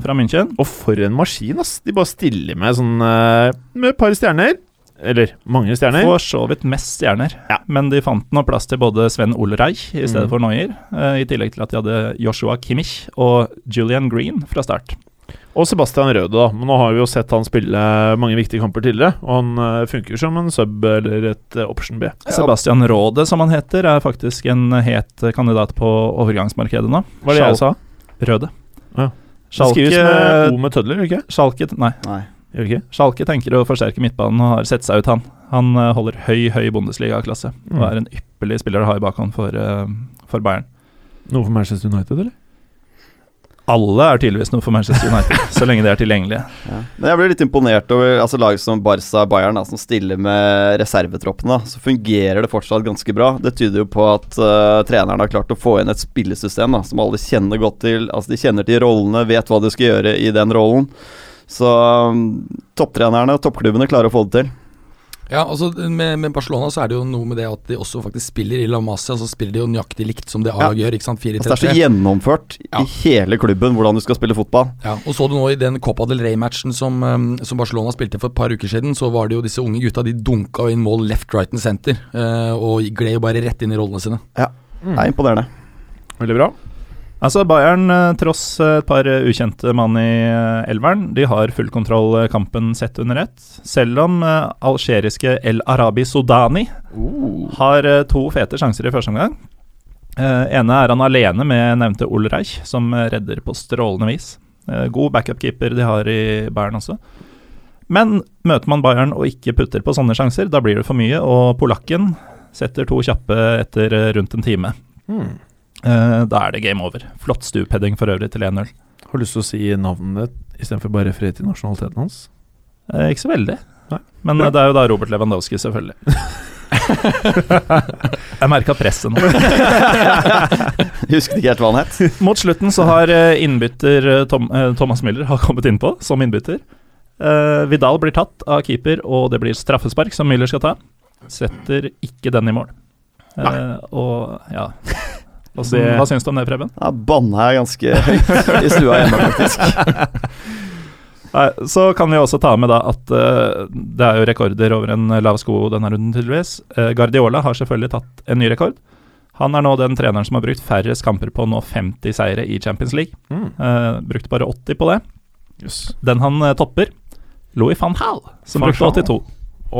fra München. Og for en maskin, ass. De bare stiller med sånn eh, Med et par stjerner. Eller mange stjerner. For så vidt mest stjerner, Ja. men de fant nå plass til både Sven Olreich i stedet Mm. for Neuer, eh, i tillegg til at de hadde Joshua Kimmich og Julian Green fra start. Og Sebastian Røde, da. Men nå har vi jo sett han spille mange viktige kamper tidligere. Og han eh, funker som en sub eller et eh, option B. Sebastian Råde, som han heter, er faktisk en het kandidat på overgangsmarkedet nå. Hva er det jeg sa? Røde. Ja. Det skrives med O med tødler, ikke? Schalke, nei, Nei. Ikke? Schalke tenker å forsterke midtbanen og har sett seg ut, han. Han eh, holder høy, høy Bundesliga-klasse og Mm. er en ypperlig spiller å ha i bakhånd for, for Bayern. Noe for Manchester United, eller? Alle er tydeligvis noe for Manchester United, <laughs> så lenge de er tilgjengelige. Ja. Men jeg blir litt imponert over altså lag som Barca og Bayern, da, som stiller med reservetroppene. Så fungerer det fortsatt ganske bra. Det tyder jo på at uh, treneren har klart å få inn et spillesystem da, som alle kjenner godt til. Altså De kjenner til rollene, vet hva de skal gjøre i den rollen. Så um, topptrenerne og toppklubbene klarer å få det til. Ja, altså med, med Barcelona så er det jo noe med det at de også faktisk spiller i La Masia, så spiller de jo nøyaktig likt som det A-laget gjør, ikke sant. 4 Altså, det er så gjennomført Ja. i hele klubben hvordan du skal spille fotball. Ja, og så du nå i den Copa del Rey-matchen som, um, som Barcelona spilte for et par uker siden, så var det jo disse unge gutta, de dunka inn mål left, right and center, eh, og gled jo bare rett inn i rollene sine. Ja, Det er imponerende. Veldig bra. Altså Bayern, eh, tross eh, et par eh, ukjente mann i elveren, de har full kontroll kampen sett under ett. Selv om algeriske El Arabi Sudani har to fete sjanser i første omgang. Ene er han alene med nevnte Ulreich, som redder på strålende vis. God backup-keeper de har i Bayern også. Men møter man Bayern og ikke putter på sånne sjanser, da blir det for mye, og polakken setter to kjappe etter rundt en time. Hmm. Eh, da er det game over. Flott stupheading for øvrig til 1-0. Har du lyst til å si navnet istedenfor bare referere til nasjonaliteten hans? Eh, ikke så veldig. Nei. Men Bra. eh, det er jo da Robert Lewandowski, selvfølgelig. <laughs> Jeg merka presset nå. <laughs> Husket ikke helt hva han het. Mot slutten så har eh, innbytter Tom, Thomas Müller har kommet innpå som innbytter. Eh, Vidal blir tatt av keeper, og det blir straffespark som Müller skal ta. Setter ikke den i mål. Eh, og ja Hva, sy- Det- hva syns du om det, Preben? Da banna jeg ganske høyt i stua hjemme, faktisk. <laughs> Nei, så kan vi også ta med da at uh, det er jo rekorder over en lav sko denne runden, tydeligvis. Uh, Guardiola har selvfølgelig tatt en ny rekord. Han er nå den treneren som har brukt færrest kamper på å nå 50 seire i Champions League. Mm. Uh, brukte bare 80 på det. Yes. Den han topper, Louis van Hall, som Van brukte 82.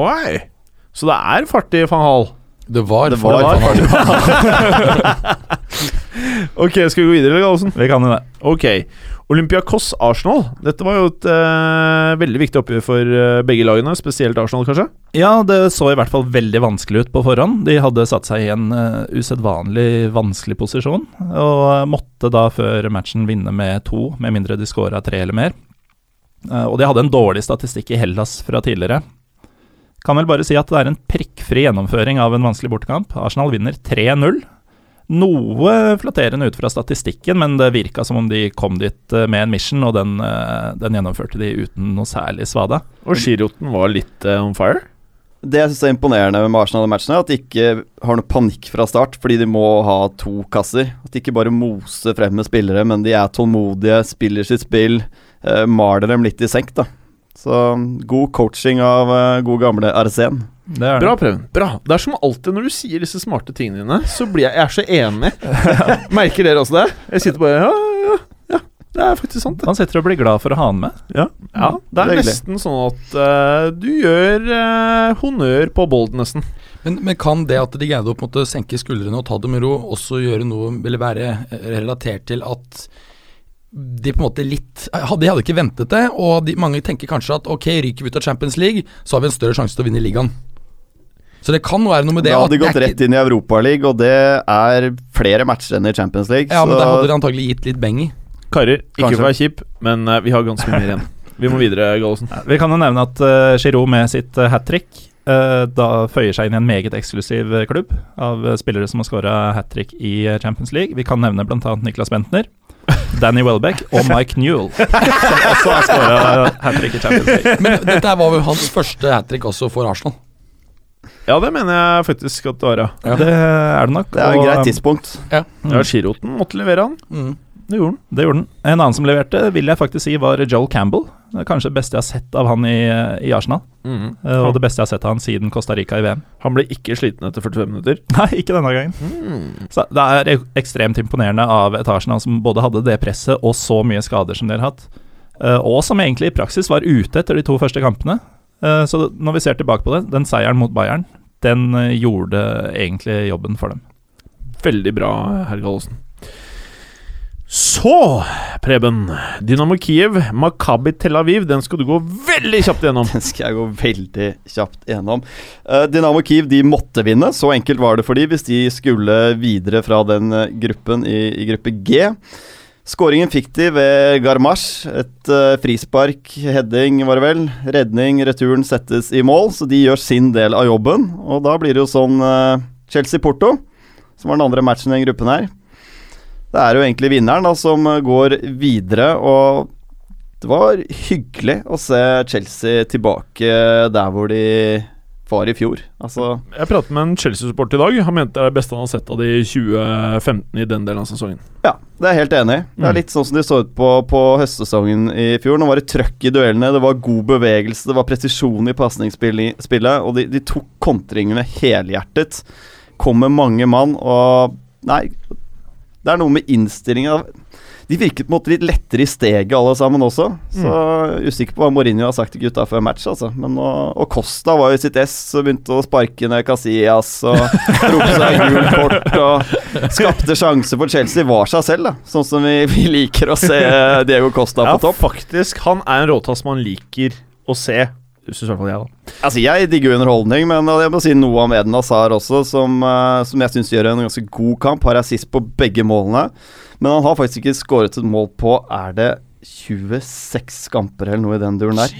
Oi! Så det er fart i van Hall. Det var, Det var, var det var- Ok, skal vi gå videre, Gallosen? Vi kan jo det. Ok. Olympiakos Arsenal. Dette var jo et uh, veldig viktig oppgjør for uh, begge lagene, spesielt Arsenal, kanskje? Ja, det så i hvert fall veldig vanskelig ut på forhånd. De hadde satt seg i en uh, usedvanlig vanskelig posisjon, og måtte da før matchen vinne med to, med mindre de scora tre eller mer. Og de hadde en dårlig statistikk i Hellas fra tidligere. Kan vel bare si at det er en prikkfri gjennomføring av en vanskelig bortekamp. Arsenal vinner 3-0. Noe flatterende ut fra statistikken, men det virka som om de kom dit eh, med en mission, og den, eh, den gjennomførte de uten noe særlig svada. Og Giroten var litt eh, on fire. Det jeg synes er imponerende med Arsenal og matchen, er at de ikke har noe panikk fra start, fordi de må ha to kasser. At de ikke bare moser frem med spillere, men de er tålmodige, spiller sitt spill, eh, maler dem litt i senk, da. Så god coaching av uh, god gamle. Det er. Bra, Preben. Bra. Det er som alltid når du sier disse smarte tingene dine, så blir jeg, jeg er så enig. <laughs> Merker dere også det? Jeg sitter bare Ja, ja, ja. Det er faktisk sant. det. Man sitter og blir glad for å ha han med. Ja, det er Det er hyggelig. nesten sånn at uh, du gjør uh, honnør på Bold, nesten. Men, men kan det at de greide å senke skuldrene og ta det med ro, også gjøre noe Eller være relatert til at de på en måte litt De hadde ikke ventet det, og de, mange tenker kanskje at ok, ryker vi ut av Champions League, så har vi en større sjanse til å vinne ligaen. Så det kan være noe med det. Da hadde de gått ikke- rett inn i Europaligaen, og det er flere matcher enn i Champions League. Ja, men det hadde de antagelig gitt litt beng i. Karer, ikke for å være kjip, men eh, vi har ganske mye igjen. <laughs> Vi må videre, Gallosen. Vi kan jo nevne at uh, Giroud med sitt uh, hat trick uh, da føyer seg inn i en meget eksklusiv eh, klubb av eh, spillere som har skåra hat trick i eh, Champions League. Vi kan nevne bl.a. Niklas Bentner, Danny Welbeck og Mike Newell, som også har skåra hat trick i Champions League. Men dette var vel hans første hat trick også for Arsenal. Ja, det mener jeg faktisk at det var, ja. Ja. Det er det nok. det er et greit tidspunkt. Ja, Giroten måtte levere han. Mm. Det gjorde han. Det gjorde han. En annen som leverte, vil jeg faktisk si var Joel Campbell. Det er kanskje det beste jeg har sett av han i, i Arsenal. Eh, Og det beste jeg har sett av han siden Costa Rica i VM. Han ble ikke sliten etter 45 minutter. <laughs> Nei, ikke denne gangen. Så det er ekstremt imponerende av et Arsenal som både hadde det presset og så mye skader som de har hatt. Eh, og som egentlig i praksis var ute etter de to første kampene. Eh, så når vi ser tilbake på det, den seieren mot Bayern, den gjorde egentlig jobben for dem. Veldig bra, herr Gallosen. Så, Preben. Dynamo Kiev, Makabi Tel Aviv. Den skal du gå veldig kjapt gjennom. <laughs> Den skal jeg gå veldig kjapt gjennom. Eh, Dynamo Kiev de måtte vinne, så enkelt var det for de hvis de skulle videre fra den eh, gruppen i, i gruppe G. Skåringen fikk de ved Garmash. Et eh, frispark, heading var det vel. Redning, returen settes i mål, så de gjør sin del av jobben. Og da blir det jo sånn Chelsea-Porto, som var den andre matchen i den gruppen her. Det er jo egentlig vinneren da som går videre, og det var hyggelig å se Chelsea tilbake der hvor de var i fjor. Altså Jeg pratet med en Chelsea-support i dag. Han mente det er det beste han har sett av de 2015 i den delen av sesongen. Ja, det er jeg helt enig i. Det er Mm. litt sånn som de så ut på, på høstsesongen i fjor. Nå var det trøkk i duellene, det var god bevegelse, det var presisjon i pasningsspillet, og de, de tok kontringene helhjertet. Kom med mange mann, og Nei, det er noe med innstillinga De virket på en måte litt lettere i steget alle sammen også. Så usikker på hva Mourinho har sagt til gutta før match, altså. Men og, og Costa var jo i sitt ess og begynte å sparke ned Casillas og <laughs> rope seg gult kort og skapte sjanser for Chelsea. Var seg selv, da. Sånn som vi, vi liker å se Diego Costa Ja, på topp. faktisk. Han er en råtass man liker å se. Syns i hvert fall jeg, da. Altså, jeg digger jo underholdning, men jeg må si noe om Eden Hazar også, som, eh, som jeg syns gjør en ganske god kamp. Har assist på begge målene. Men han har faktisk ikke skåret et mål på Er det 26 kamper eller noe i den duren der?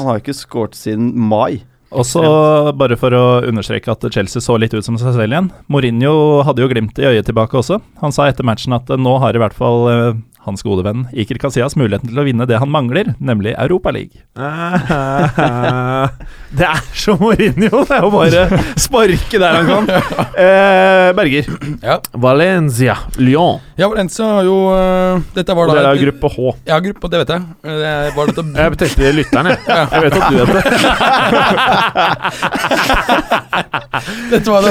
Han har ikke skåret siden mai. Og så, bare for å understreke at Chelsea så litt ut som seg selv igjen Mourinho hadde jo glimt i øyet tilbake også. Han sa etter matchen at nå har i hvert fall eh, hans gode venn Iker Casillas muligheten til å vinne det han mangler, nemlig Europaligaen. <laughs> det er så Mourinho! Det er jo bare sparke der han kan. Eh, Berger. Ja. Valencia. Lyon. Ja, Valencia har jo øh, Dette var da det er gruppe H. Ja, gruppe, det vet jeg. Det er- var dette <laughs> Jeg tenkte lytteren, <laughs> jeg. Jeg vet at du vet det. Dette var da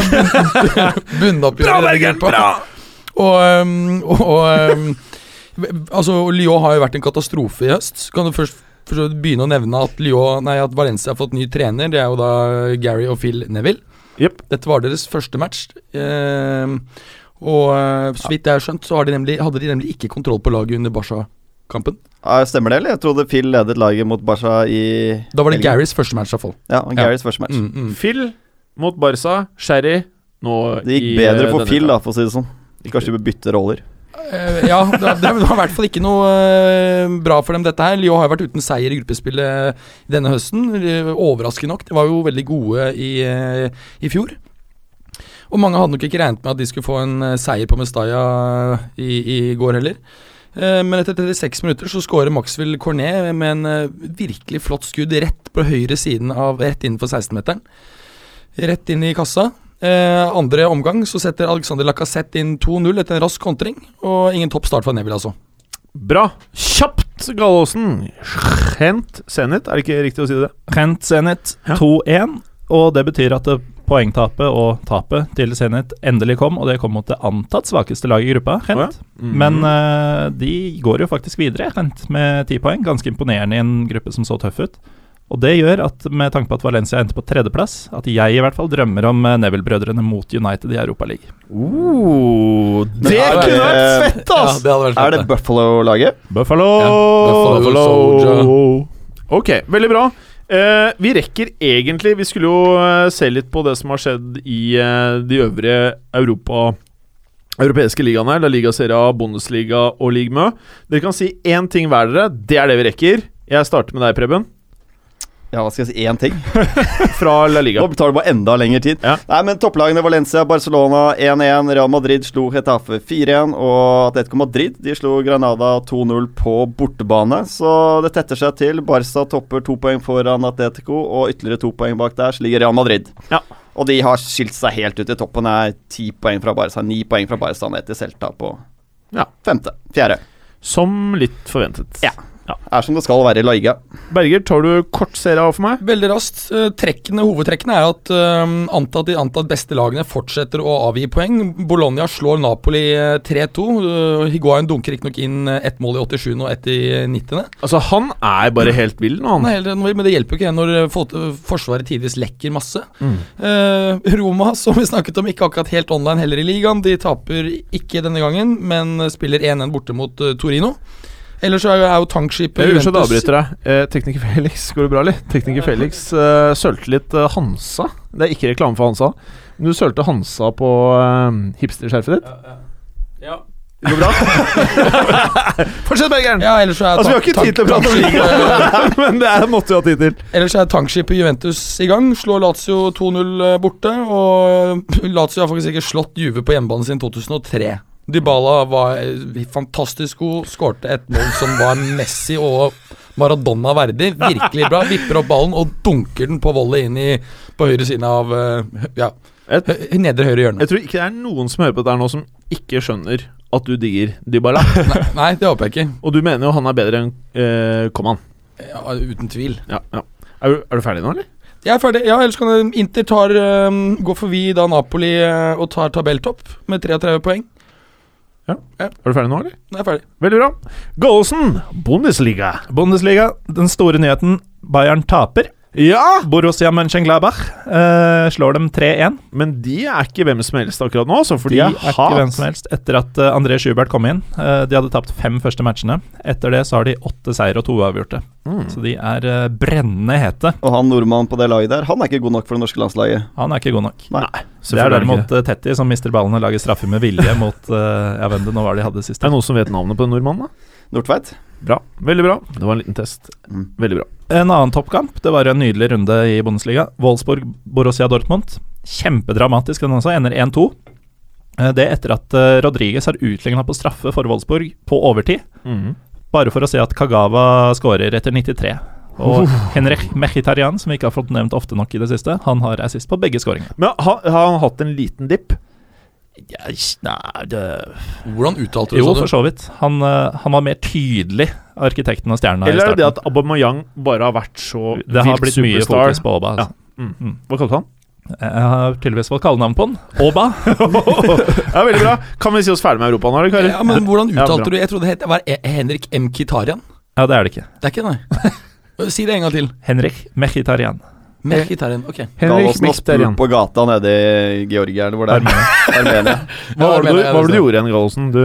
bunnoppgjøret Bra, Berger! Bra! Og, og, og øhm, Altså, Lyon har jo vært en katastrofe i høst. Kan du først, først begynne å nevne at, Lyon, nei, at Valencia har fått ny trener? Det er jo da Gary og Phil Neville. Yep. Dette var deres første match. Eh, og så vidt jeg har skjønt, så har de nemlig, hadde de nemlig ikke kontroll på laget under Barca-kampen. Ja, stemmer det, eller? Jeg trodde Phil ledet laget mot Barca i Da var det. Garys første match, iallfall. Ja, Garys første match. Mm, mm. Phil mot Barca. Sherry nå Det gikk i, bedre eh, for Phil, da, for å si det sånn. Kanskje de bør bytte roller. Eh, ja, det, var i hvert fall ikke noe eh, bra for dem, dette her. Lyon har jo vært uten seier i gruppespillet denne høsten. Eh, Overraskende nok. De var jo veldig gode i, eh, i fjor. Og mange hadde nok ikke regnet med at de skulle få en eh, seier på Mestalla i, i går heller. Eh, Men etter 36 minutter så skårer Maxwell Cornet med en eh, virkelig flott skudd rett på høyre siden av Rett innenfor 16-meteren. Rett inn i kassa. Eh, andre omgang så setter Alexander Lacassette inn 2-0 etter en rask kontring. Og ingen topp start fra Neville, altså. Bra. Kjapt, Gallåsen. Hent Zenit, er det ikke riktig å si det? Hent Zenit Ja. 2-1, og det betyr at det poengtapet og tapet til Zenit endelig kom, og det kom mot det antatt svakeste laget i gruppa, Hent. Oh, ja. Mhm. Men eh, de går jo faktisk videre, Hent, med ti poeng. Ganske imponerende i en gruppe som så tøff ut. Og det gjør at, med tanke på at Valencia endte på tredjeplass, at jeg i hvert fall drømmer om eh, Neville-brødrene mot United i Europaligaen. Uh, det er det- kunne vært fett, Ja, det hadde vært Er det. Buffalo-laget? Buffalo! Ja, Buffalo. Ok, veldig bra. Uh, vi rekker egentlig Vi skulle jo uh, se litt på det som har skjedd i uh, de øvrige Europa europeiske ligaene. La Liga Serie A, Bundesliga og Ligue Mø. Dere kan si én ting hver, dere. Det er det vi rekker. Jeg starter med deg, Preben. Ja, hva skal jeg si? Én ting? <laughs> Fra La Liga. Nå tar det bare enda lengre tid. Ja. Nei, men Topplagene Valencia, Barcelona 1-1. Real Madrid slo Hetafe 4-1. Og Atletico Madrid de slo Granada 2-0 på bortebane. Så det tetter seg til. Barca topper to poeng foran Atletico, og ytterligere to poeng bak der så ligger Real Madrid. Ja. Og de har skilt seg helt ut i toppen. Det er ti poeng fra Barca, ni poeng fra Barca ned til Celta på Ja. femte. Fjerde. Som litt forventet. Ja. Er som det skal være i Laiga. Berger, tar du kort serie av for meg? Veldig raskt. eh, Trekkene, Hovedtrekkene er at uh, antatt de antatt beste lagene fortsetter å avgi poeng. Bologna slår Napoli eh, 3-2. Uh, Higuain dunker riktignok inn eh, ett mål i 87. og ett i 90. Altså, han er bare helt vill nå, Han helt- Men det hjelper jo ikke når eh, Forsvaret tidvis lekker masse. Mm. Uh, Roma, <laughs> som vi snakket om, ikke akkurat helt online heller i ligaen. De taper ikke denne gangen, men spiller 1-1 borte mot uh, Torino. Ellers så er jo- tankskipet Juventus Unnskyld, jeg avbryter deg. Eh, Tekniker Felix, går det bra, eller? Tekniker Felix eh, sølte litt eh, Hansa. Det er ikke reklame for Hansa. Men du sølte Hansa på eh, hipsterskjerfet ditt. Ja. Det går bra? <laughs> Fortsett, Bergeren! Ja, ellers så er Altså, vi har ikke tid til å prate om tankskipet- <laughs> Men det er, måtte vi ha tid til. Ellers er tankskipet Juventus i gang. Slår Lazio 2-0 borte. Og Lazio har faktisk ikke slått Juve på hjemmebane siden 2003. Dybala var eh, fantastisk god, skårte et mål som var Messi og Maradona verdig. Virkelig bra. Vipper opp ballen og dunker den på volley inn i på høyre siden av eh, Ja, Et- nedre høyre hjørne. Jeg tror ikke det er noen som hører på dette nå, som ikke skjønner at du digger Dybala. <laughs> Nei, nei, det håper jeg ikke. Og du mener jo han er bedre enn uh, Koman. Ja, uten tvil. Ja, ja. Er, du, er du ferdig nå, eller? Jeg er ferdig. Ja, ellers kan Inter tar, um, gå forbi da Napoli uh, og tar tabelltopp med 33 poeng. Er du ferdig nå, eller? Jeg er ferdig. Veldig bra. Goalsen, Bundesliga. Bundesliga, den store nyheten. Bayern taper. Ja! Borussia Mönchengladbach uh, slår dem 3-1. Men de er ikke hvem som helst akkurat nå, så for De de er hat. ikke hvem som helst etter at uh, André Schubert kom inn. Uh, de hadde tapt fem første matchene. Etter det så har de åtte seier og to uavgjorte. Mm. Så de er uh, brennende hete. Og han nordmannen på det laget der, han er ikke god nok for det norske landslaget. Han er ikke god nok. Nei. Det er derimot uh, Tetti som mister ballen og lager straffer med vilje mot uh, Ja, hvem det nå var de hadde sist. Er det noen som vet navnet på den nordmannen? da? Nordtveit? Bra. Veldig bra. Det var en liten test. Mm. Veldig bra. En annen toppkamp, det var en nydelig runde i Bundesliga. Wolfsburg-Borussia Dortmund. Kjempedramatisk den også, ender 1-2. Eh, Det etter at Rodriges Rodriguez har utligna på straffe for Wolfsburg på overtid. Mm. Bare for å se at Kagawa skårer etter 93. Og Henrik Mechitarian, som vi ikke har fått nevnt ofte nok i det siste, han har assist på begge skåringene. Men har, har han hatt en liten dipp? Nei, det Hvordan uttalte du det? Jo, for så vidt. Han, eh, han var mer tydelig, arkitekten og stjerna, Eller er det det at at Aubameyang bare har vært så Det har vilt blitt mye fokus på Oba. Altså. Mm. Mm. Hva kalte han? Jeg har tydeligvis fått kallenavn på han. Oba. <laughs> ja, Veldig bra. Kan vi si oss ferdig med Europa nå, eller, karer? Ja, men hvordan uttalte ja, du Jeg trodde det het var E- Henrik M. Kitarian. Ja, det er det ikke. Det er ikke det, nei. <laughs> Si det en gang til. Henrik Mechitarian. Med Kitarian, ok. Henrik Gallosen har spurt på gata nede i Georgia, eller hvor det er. Armenia. <laughs> Hva var det du, hva var det du gjorde igjen, Gallosen? Du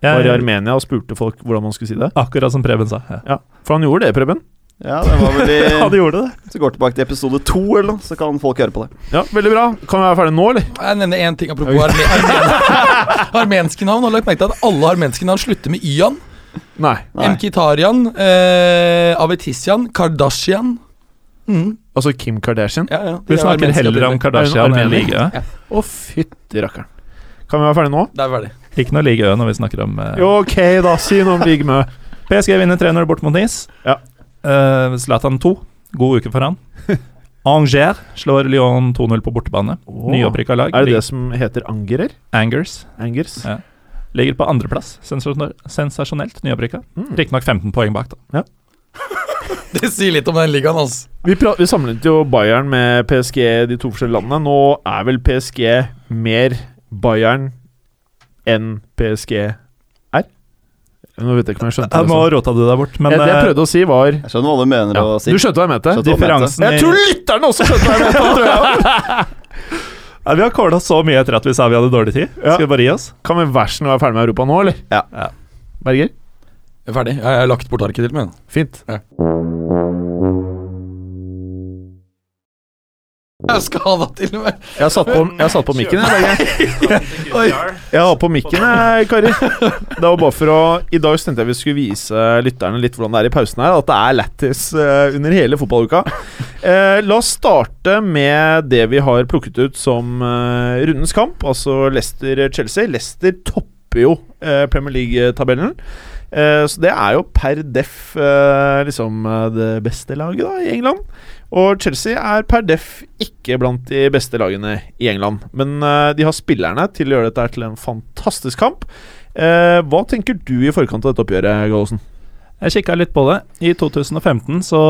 var i Armenia og spurte folk hvordan man skulle si det? akkurat som Preben sa. Ja. Ja, For han gjorde det, Preben. Ja, det var vel i <laughs> Ja, de gjorde det. Så går tilbake til episode to, eller noe, så kan folk høre på det. Ja, Veldig bra. Kan vi være ferdige nå, eller? Jeg nevner én ting apropos arme <laughs> armen armenske navn. Har du lagt merke til at alle armenske navn slutter med y-an? Nei. Nei. M. Eh, Avetisian, Kardashian. Mm. Altså Kim Kardashian? Ja, ja. Vi er snakker heller om. Kardashian enn det Ligue Ø. Å, fytti rakkeren. Kan vi være ferdige nå? Det er ferdig. Ikke noe Ligue Ø når vi snakker om uh... Ok, da. Si noe om Big Mø. PSG vinner 3-0 bort mot Nice. Ja. Eh, Zlatan 2. God uke for han. Angers slår Lyon 2-0 på bortebane. Nyopprykka lag. Er det det som heter Angerer? Angers. Angers? Ja. Ligger på andreplass. Sensasjonelt nyopprykka. Mm. Riktignok 15 poeng bak, da. <laughs> Det sier litt om den ligaen, altså. Vi, pra vi sammenlignet jo Bayern med PSG, de to forskjellige landene. Nå er vel PSG mer Bayern enn PSG er? Nå vet jeg ikke om jeg skjønte det. nå må råta du deg bort, men Jeg, det jeg prøvde å si, var Jeg skjønner hva du mener ja. å si. Du skjønte hva jeg mente? Jeg differansen Jeg tror lytterne også skjønte hva jeg mente! tror jeg. <laughs> Ja, Vi har kåla så mye etter at vi sa vi hadde dårlig tid. Ja. Skal vi bare gi oss? Kan vi vær så snill være ferdig med Europa nå, eller? Ja. Ja. Berger? Jeg er ferdig. Jeg har lagt bort arket til meg. Fint. Ja. Jeg er skada til og med. Jeg har satt på, jeg har satt på mikken, jeg. Jeg har på mikken, jeg, karer. Det var bare for å I dag tenkte jeg vi skulle vise lytterne litt hvordan det er i pausen her. At det er lættis eh, under hele fotballuka. Eh, la oss starte med det vi har plukket ut som eh, rundens kamp, altså Leicester-Chelsea. Leicester topper jo eh, Premier League-tabellen. Eh, så det er jo per deff eh, liksom eh, det beste laget da i England. Og Chelsea er per deff ikke blant de beste lagene i England. Men de har spillerne til å gjøre dette til en fantastisk kamp. Hva tenker du i forkant av dette oppgjøret, Gallosen? Jeg kikka litt på det. I 2015 så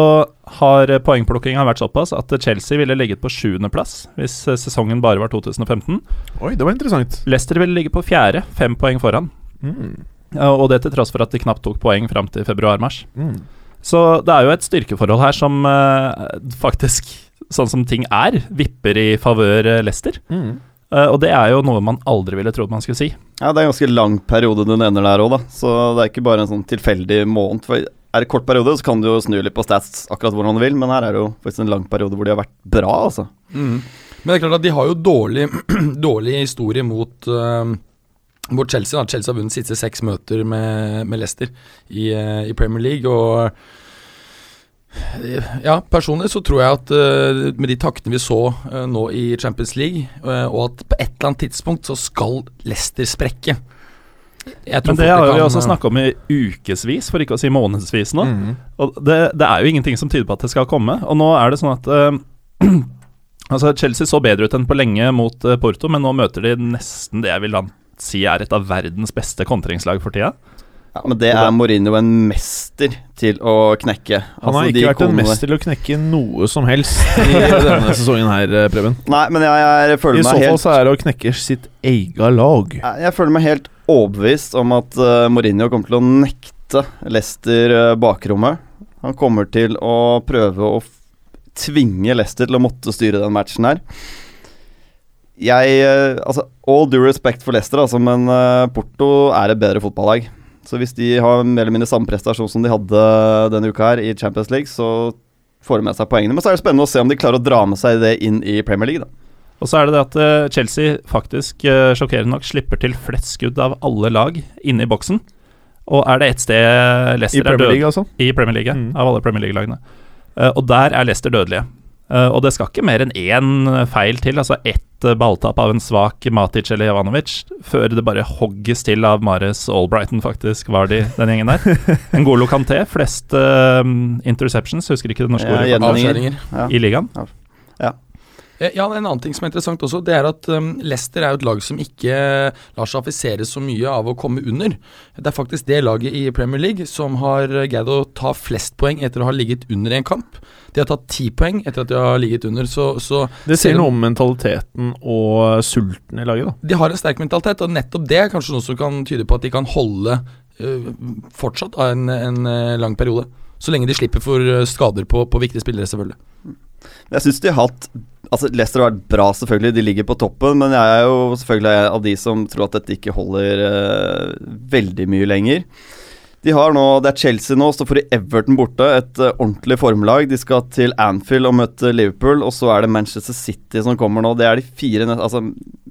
har poengplukkinga vært såpass at Chelsea ville ligget på sjuendeplass hvis sesongen bare var 2015. Oi, det var interessant. Leicester ville ligge på fjerde, fem poeng foran. Mm. Og det til tross for at de knapt tok poeng fram til februar-mars. Mm. Så det er jo et styrkeforhold her som eh, faktisk, sånn som ting er, vipper i favør eh, Leicester. Mm. Eh, og det er jo noe man aldri ville trodd man skulle si. Ja, det er en ganske lang periode du nevner der òg, da. Så det er ikke bare en sånn tilfeldig måned. For er det kort periode, så kan du jo snu litt på stats akkurat hvordan du vil, men her er det jo faktisk en lang periode hvor de har vært bra, altså. Mm. Men det er klart at de har jo dårlig, <clears throat> dårlig historie mot uh, mot Chelsea. Da. Chelsea har vunnet siste seks møter med, med Leicester i, uh, i, Premier League. Og uh, ja, personlig så tror jeg at uh, med de taktene vi så nå i Champions League, og at på et eller annet tidspunkt så skal Leicester sprekke. Men det har vi også snakka om i ukevis, for ikke å si månedsvis nå. Mm. Og det, det, er jo ingenting som tyder på at det skal komme. Og nå er det sånn at <clears throat> Altså Chelsea så bedre ut enn på lenge mot Porto, men nå møter de nesten det jeg vil si er et av verdens beste kontringslag for tida. Ja, Men det er Mourinho en mester til å knekke. Han har altså, ikke vært en mester til å knekke noe som helst i <laughs> denne sesongen her, Preben. Nei, men jeg, jeg føler I meg helt I så fall så er det å knekke sitt eget lag. Jeg, jeg føler meg helt overbevist om at uh, Mourinho kommer til å nekte Lester uh, bakrommet. Han kommer til å prøve å tvinge Lester til å måtte styre den matchen her. Jeg uh, Altså, all due respect for Leicester, altså, men Porto er et bedre fotballag. Så hvis de har mer eller mindre samme prestasjon som de hadde denne uka her i Champions League, så får de med seg poengene. Men så er det spennende å se om de klarer å dra med seg det inn i Premier League, da. Og så er det det at uh, Chelsea faktisk, uh, sjokkerende nok, slipper til flest skudd av alle lag inne i boksen. Og er det ett sted Leicester I Premier er League, altså? I Premier League, mm. av alle Premier League-lagene. Uh, og der er Leicester dødelige. Og det skal ikke mer enn én feil til, altså ett balltap av en svak Matic eller Jovanovic, før det bare hogges til av Mares Albrighton, faktisk, var de den gjengen der. <laughs> En god lokanté, flest interceptions, husker ikke det norske ja, ordet, ja. i ligaen. Ja. Eh, ja, En annen ting som er interessant også, det er at um, Leicester er jo et lag som ikke lar seg affisere så mye av å komme under. Det er faktisk det laget i Premier League som har greid å ta flest poeng etter å ha ligget under en kamp. De har tatt ti poeng etter at de har ligget under, så, så Det sier noe om mentaliteten og sulten i laget, da. De har en sterk mentalitet, og nettopp det er kanskje noe som kan tyde på at de kan holde uh, fortsatt av en, en uh, lang periode. Så lenge de slipper for skader på, på viktige spillere, selvfølgelig. Jeg syns de har hatt Altså Leicester har vært bra, selvfølgelig. De ligger på toppen. Men jeg er jo selvfølgelig av de som tror at dette ikke holder uh, veldig mye lenger. De har nå, Det er Chelsea nå, så får de Everton borte. Et uh, ordentlig formlag. De skal til Anfield og møte Liverpool. Og så er det Manchester City som kommer nå. Det er de fire altså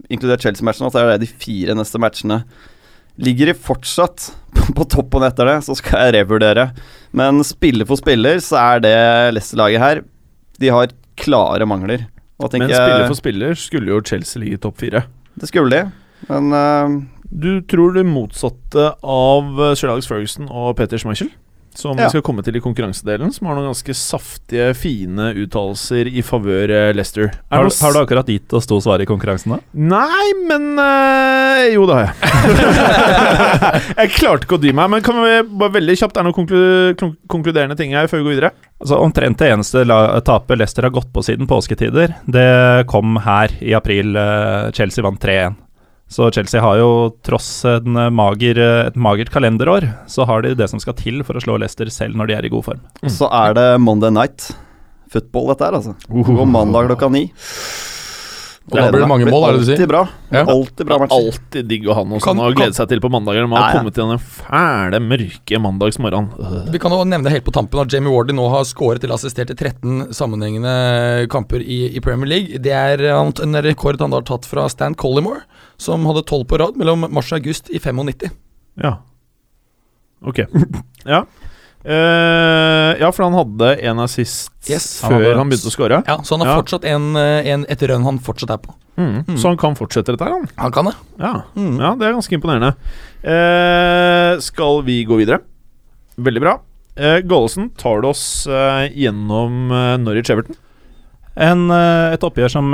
Inkludert Chelsea-matchene, så er det de fire neste matchene. Ligger de fortsatt <laughs> på toppen etter det, så skal jeg revurdere. Men spiller for spiller, så er det Leicester-laget her De har klare mangler. Men spiller for spiller skulle jo Chelsea ligge i topp fire. Det skulle de, men uh, Du tror det motsatte av Sherlock Ferguson og Peter Schmeichel? Som ja. vi skal komme til i konkurransedelen, som har noen ganske saftige, fine uttalelser i favør eh, Leicester. Har, du, har du akkurat gitt oss to svar i konkurransen, da? Nei, men øh, Jo, det har jeg. <laughs> jeg klarte ikke å dy meg, men kan vi bare veldig kjapt Er det noen konklu konkluderende ting her før vi går videre? Altså Omtrent det eneste tapet Leicester har gått på siden påsketider, det kom her i april. Eh, Chelsea vant 3-1. Så Chelsea har jo, tross mager, et magert kalenderår, så har de det som skal til for å slå Leicester selv når de er i god form. Mm. Så er det Monday night football, dette her, altså. Uh. Og mandag klokka ni. Og da blir det mange mål, er det du sier? Alltid bra. Ja. Alltid bra matcher. Alltid digg å ha noe sånt å glede seg til på mandager. Man har Ja, ja. kommet til den fæle, mørke mandagsmorgenen. Øh. Vi kan jo nevne helt på tampen at Jamie Wardy nå har skåret eller assistert i 13 sammenhengende kamper i, i Premier League. Det er en rekord han har tatt fra Stan Collymore, som hadde 12 på rad mellom mars og august i 95. Ja. Ok. Ja. Eh, ja, for han hadde en assist Yes. før Han han begynte å score. Ja, Så han har Ja. fortsatt en, eh, en, et rønn han fortsatt er på. Mm. Mm. Så han kan fortsette dette her, han. Han kan det. Ja. Mm. ja, det er ganske imponerende. Uh, skal vi gå videre? Veldig bra. Uh, Gollesen tar det oss uh, gjennom Norwich Everton. En, et oppgjør som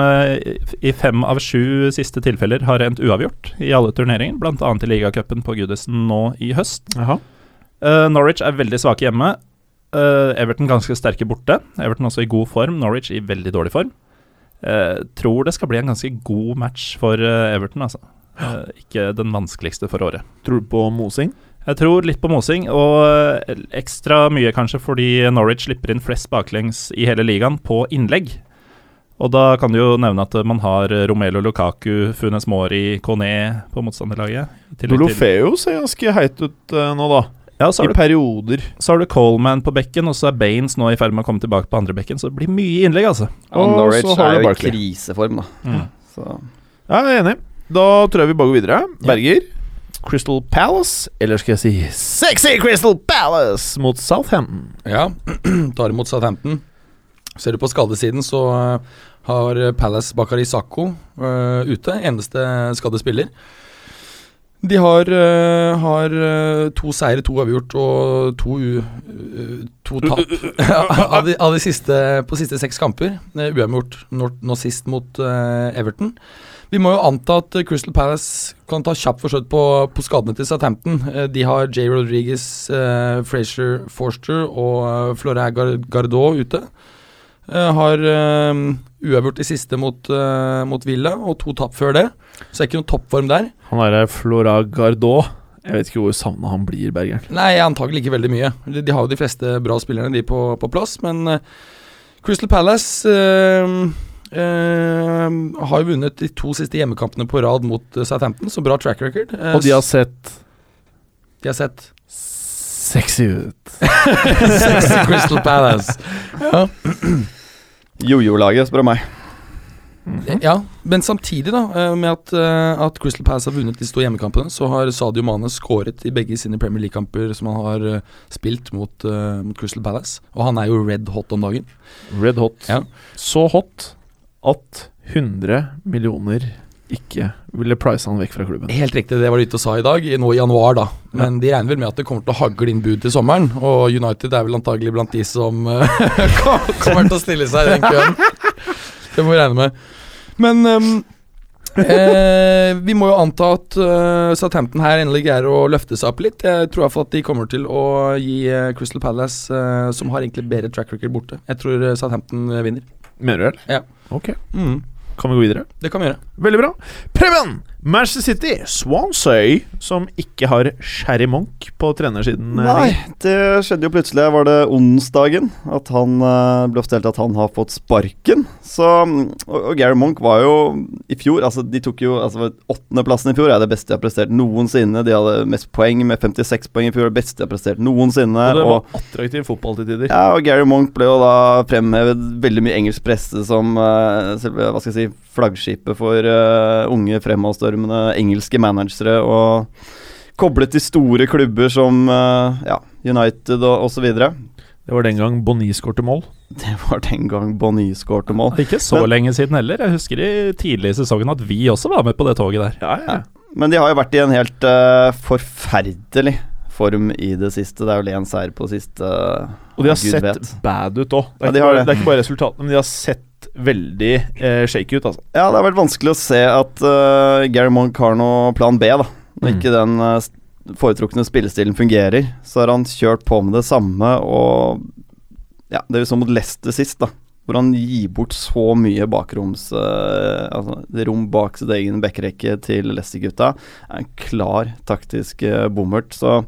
i fem av sju siste tilfeller har endt uavgjort i alle turneringer, bl.a. i ligacupen på Goodison nå i høst. Jaha. Eh, Norwich er veldig svake hjemme. Uh, Everton ganske sterke borte. Everton også i god form. Norwich i veldig dårlig form. Uh, tror det skal bli en ganske god match for Everton, altså. Ikke den vanskeligste for året. Tror du på mosing? Jeg tror litt på mosing, og ekstra mye kanskje fordi Norwich slipper inn flest baklengs i hele ligaen på innlegg. Og da kan du jo nevne at man har Romelo Lukaku, Funes Mori, Kone på motstanderlaget. Dolofeo ser ganske heit ut uh, nå, da. Ja, så I du, perioder. så har du Coleman på bekken, og så er Baines nå i ferd med å komme tilbake på andre bekken, så det blir mye innlegg, altså. Ja, Og Norwich så har er jo i kriseform, da. Mm. Så Ja, jeg er enig. Da tror jeg vi bare går videre. Berger. Crystal Palace, eller skal jeg si Sexy Crystal Palace mot Southampton. Ja, <clears throat> tar imot Southampton. Ser du på skadesiden, så eh, har Palace Bakari Sakko eh, ute. Eneste skadde spiller. De har, uh, har eh, to seire, to avgjort og to, uh, to tap <laughs> <laughs> av, de, av de siste, på siste seks kamper. Uavgjort nå, sist mot uh, Everton. Vi må jo anta at Crystal Palace kan ta kjapt forsøk på, på skadene til Southampton. De har Jay Rodriguez, Frazier Forster og Florent Gardot ute. Eh, har eh, uavgjort de siste mot, eh, mot Villa, og to tap før det. Så det er ikke noen toppform der. Han er Flora Gardot. Jeg vet ikke hvor savna han blir, Bergeren. Nei, antagelig ikke veldig mye. De, de har jo de fleste bra spillerne de på, på plass, men Crystal Palace eh, eh, har jo vunnet de to siste hjemmekampene på rad mot Southampton, så bra track record. Og de har sett de har sett sexy ut. <laughs> Sexy Crystal Palace. Ja. Jojo-laget, spør du meg. ja, men samtidig, da, eh, med at, eh, at Crystal Palace har vunnet disse to hjemmekampene, så har Sadio Mane skåret i begge sine Premier League-kamper som han har eh, spilt mot, uh, mot Crystal Palace. Og han er jo red hot om dagen. Red hot. Ja. Så hot at 100 millioner ikke ville price han vekk fra klubben. Helt riktig, det var de ute og sa i dag, nå i januar, da. Men de regner vel med at det kommer til å hagle inn bud til sommeren, og United er vel antagelig blant de som eh, <laughs> kommer til å stille seg i den køen. Det må vi regne med. Men um, eh, vi må jo anta at uh, Southampton her endelig greier å løfte seg opp litt. Jeg tror i hvert fall at de kommer til å gi uh, Crystal Palace, uh, som har egentlig bedre track record, borte. Jeg tror Southampton vinner. Mener du det? Ja. Ok. Mm, Kan vi gå videre? det kan vi gjøre. Veldig bra. Preben! Manchester City, Swansea, som ikke har Sherry Monk på trenersiden. eh, Nei, det skjedde jo plutselig. Var det onsdagen at han eh, ble fortalt at han har fått sparken? Så, og, og Gary Monk var jo i fjor altså De tok jo altså Åttendeplassen i fjor er det beste de har prestert noensinne. De hadde mest poeng med 56 poeng i fjor. Det beste de har prestert noensinne. Og det og var attraktiv fotball til tider. Ja, og Gary Monk ble jo da fremhevet veldig mye engelsk presse som eh, selve, hva skal jeg si, flaggskipet for uh, unge fremadstormende engelske managere, og koblet til store klubber som eh, ja, United og osv. Det Det var den gang Bonny skårte mål. Det var den gang Bonny skårte mål. Ikke så Men- lenge siden heller. Jeg husker i tidlig i sesongen at vi også var med på det toget der. Ja, ja. Men de har jo vært i en helt uh, forferdelig form i det siste. Det er vel én seier på siste. Og de har Gud sett vet. bad ut òg. Det, Ja, de det. det er ikke bare resultatene, men de har sett veldig eh, shaky ut, altså. Ja, det har vært vanskelig å se at uh, Gary noe plan B, da. Når Mm. ikke den uh, foretrukne spillestilen fungerer, så har han kjørt på med det samme, og ja, det vi så mot Leicester sist, da. Hvor han gir bort så mye bakroms uh, Altså rom bak sitt egen backrekke til Leicester-gutta. Er en klar taktisk uh, bommert. Så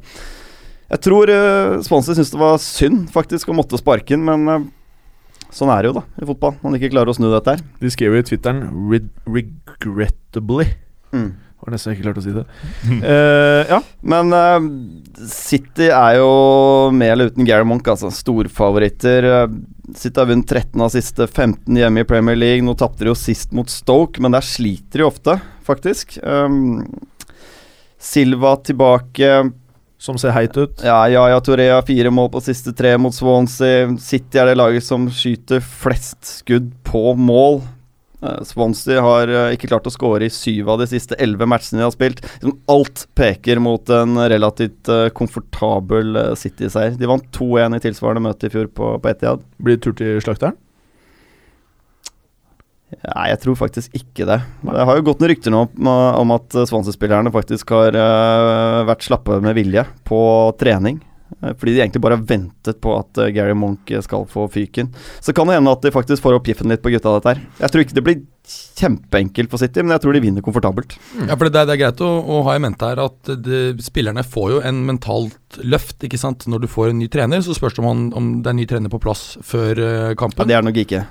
jeg tror uh, Swansea syntes det var synd faktisk å måtte sparke den, men sånn er det jo, da, i fotball. Man ikke klarer å snu dette her. De skrev jo i Twitteren Re 'regrettably'. Mm. Var nesten ikke klart å si det. uh, <laughs> ja. Men uh, City er jo med eller uten Gary Monk, altså. Storfavoritter. Eh, City har vunnet 13 av siste 15 hjemme i Premier League. Nå tapte de jo sist mot Stoke, men der sliter de ofte, faktisk. Um, Silva tilbake. Som ser heit ut. Ja, ja, Touré har fire mål på siste tre mot Swansea. City er det laget som skyter flest skudd på mål. Eh, Swansea har eh, ikke klart å skåre i syv av de siste elleve matchene de har spilt. Liksom alt peker mot en relativt eh, komfortabel City-seier. De vant 2-1 i tilsvarende møte i fjor på, på Etihad. Blir det tur til slakteren? Nei, jeg tror faktisk ikke det. Det har jo gått noen rykter nå om, at Swansea-spillerne faktisk har eh, vært slappe med vilje på trening. Eh, Fordi de egentlig bare har ventet på at eh, Gary Monk eh, skal få fyken. Så kan det hende at de faktisk får opp piffen litt på gutta, dette her. Jeg tror ikke det blir kjempeenkelt for City, men jeg tror de vinner komfortabelt. Ja, for det, er- det er greit å, å ha i mente her at de, spillerne får jo en mentalt løft, ikke sant. Når du får en ny trener, så spørs det om, han, om det er en ny trener på plass før kampen Ja, det er det nok ikke.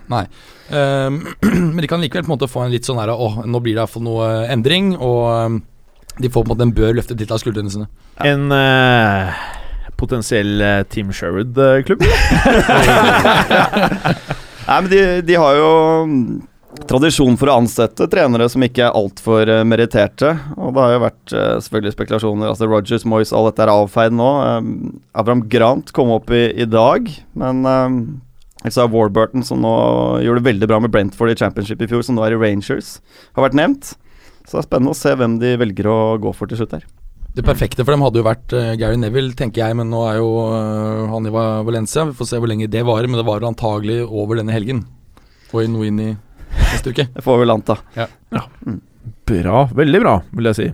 Ehm, <clears throat> men de kan likevel på en måte få en litt sånn her Å, nå blir det iallfall noe endring, og ehm, de får på en måte en bør løfte litt av skuldrene sine. En eh, potensiell eh, Team Sherwood-klubb? <laughs> Nei, men de, de har jo mm, tradisjon for å ansette trenere som ikke er altfor uh, meritterte. Og det har jo vært eh, selvfølgelig spekulasjoner. Altså Rogers, Moyes, alt dette er avfeid nå. Um, Abraham Grant kom opp i, i dag, men um, så har Warburton, som nå gjorde det veldig bra med Brentford i championship i fjor, som nå er i Rangers, har vært nevnt. Så det er spennende å se hvem de velger å gå for til slutt her. Det perfekte for dem hadde jo vært eh, Gary Neville, tenker jeg, men nå er jo eh, han i Valencia. Vi får se hvor lenge det varer, men det varer antagelig over denne helgen. Og i noe inn i neste uke. Det får vi vel anta. Bra. Veldig bra, vil jeg si.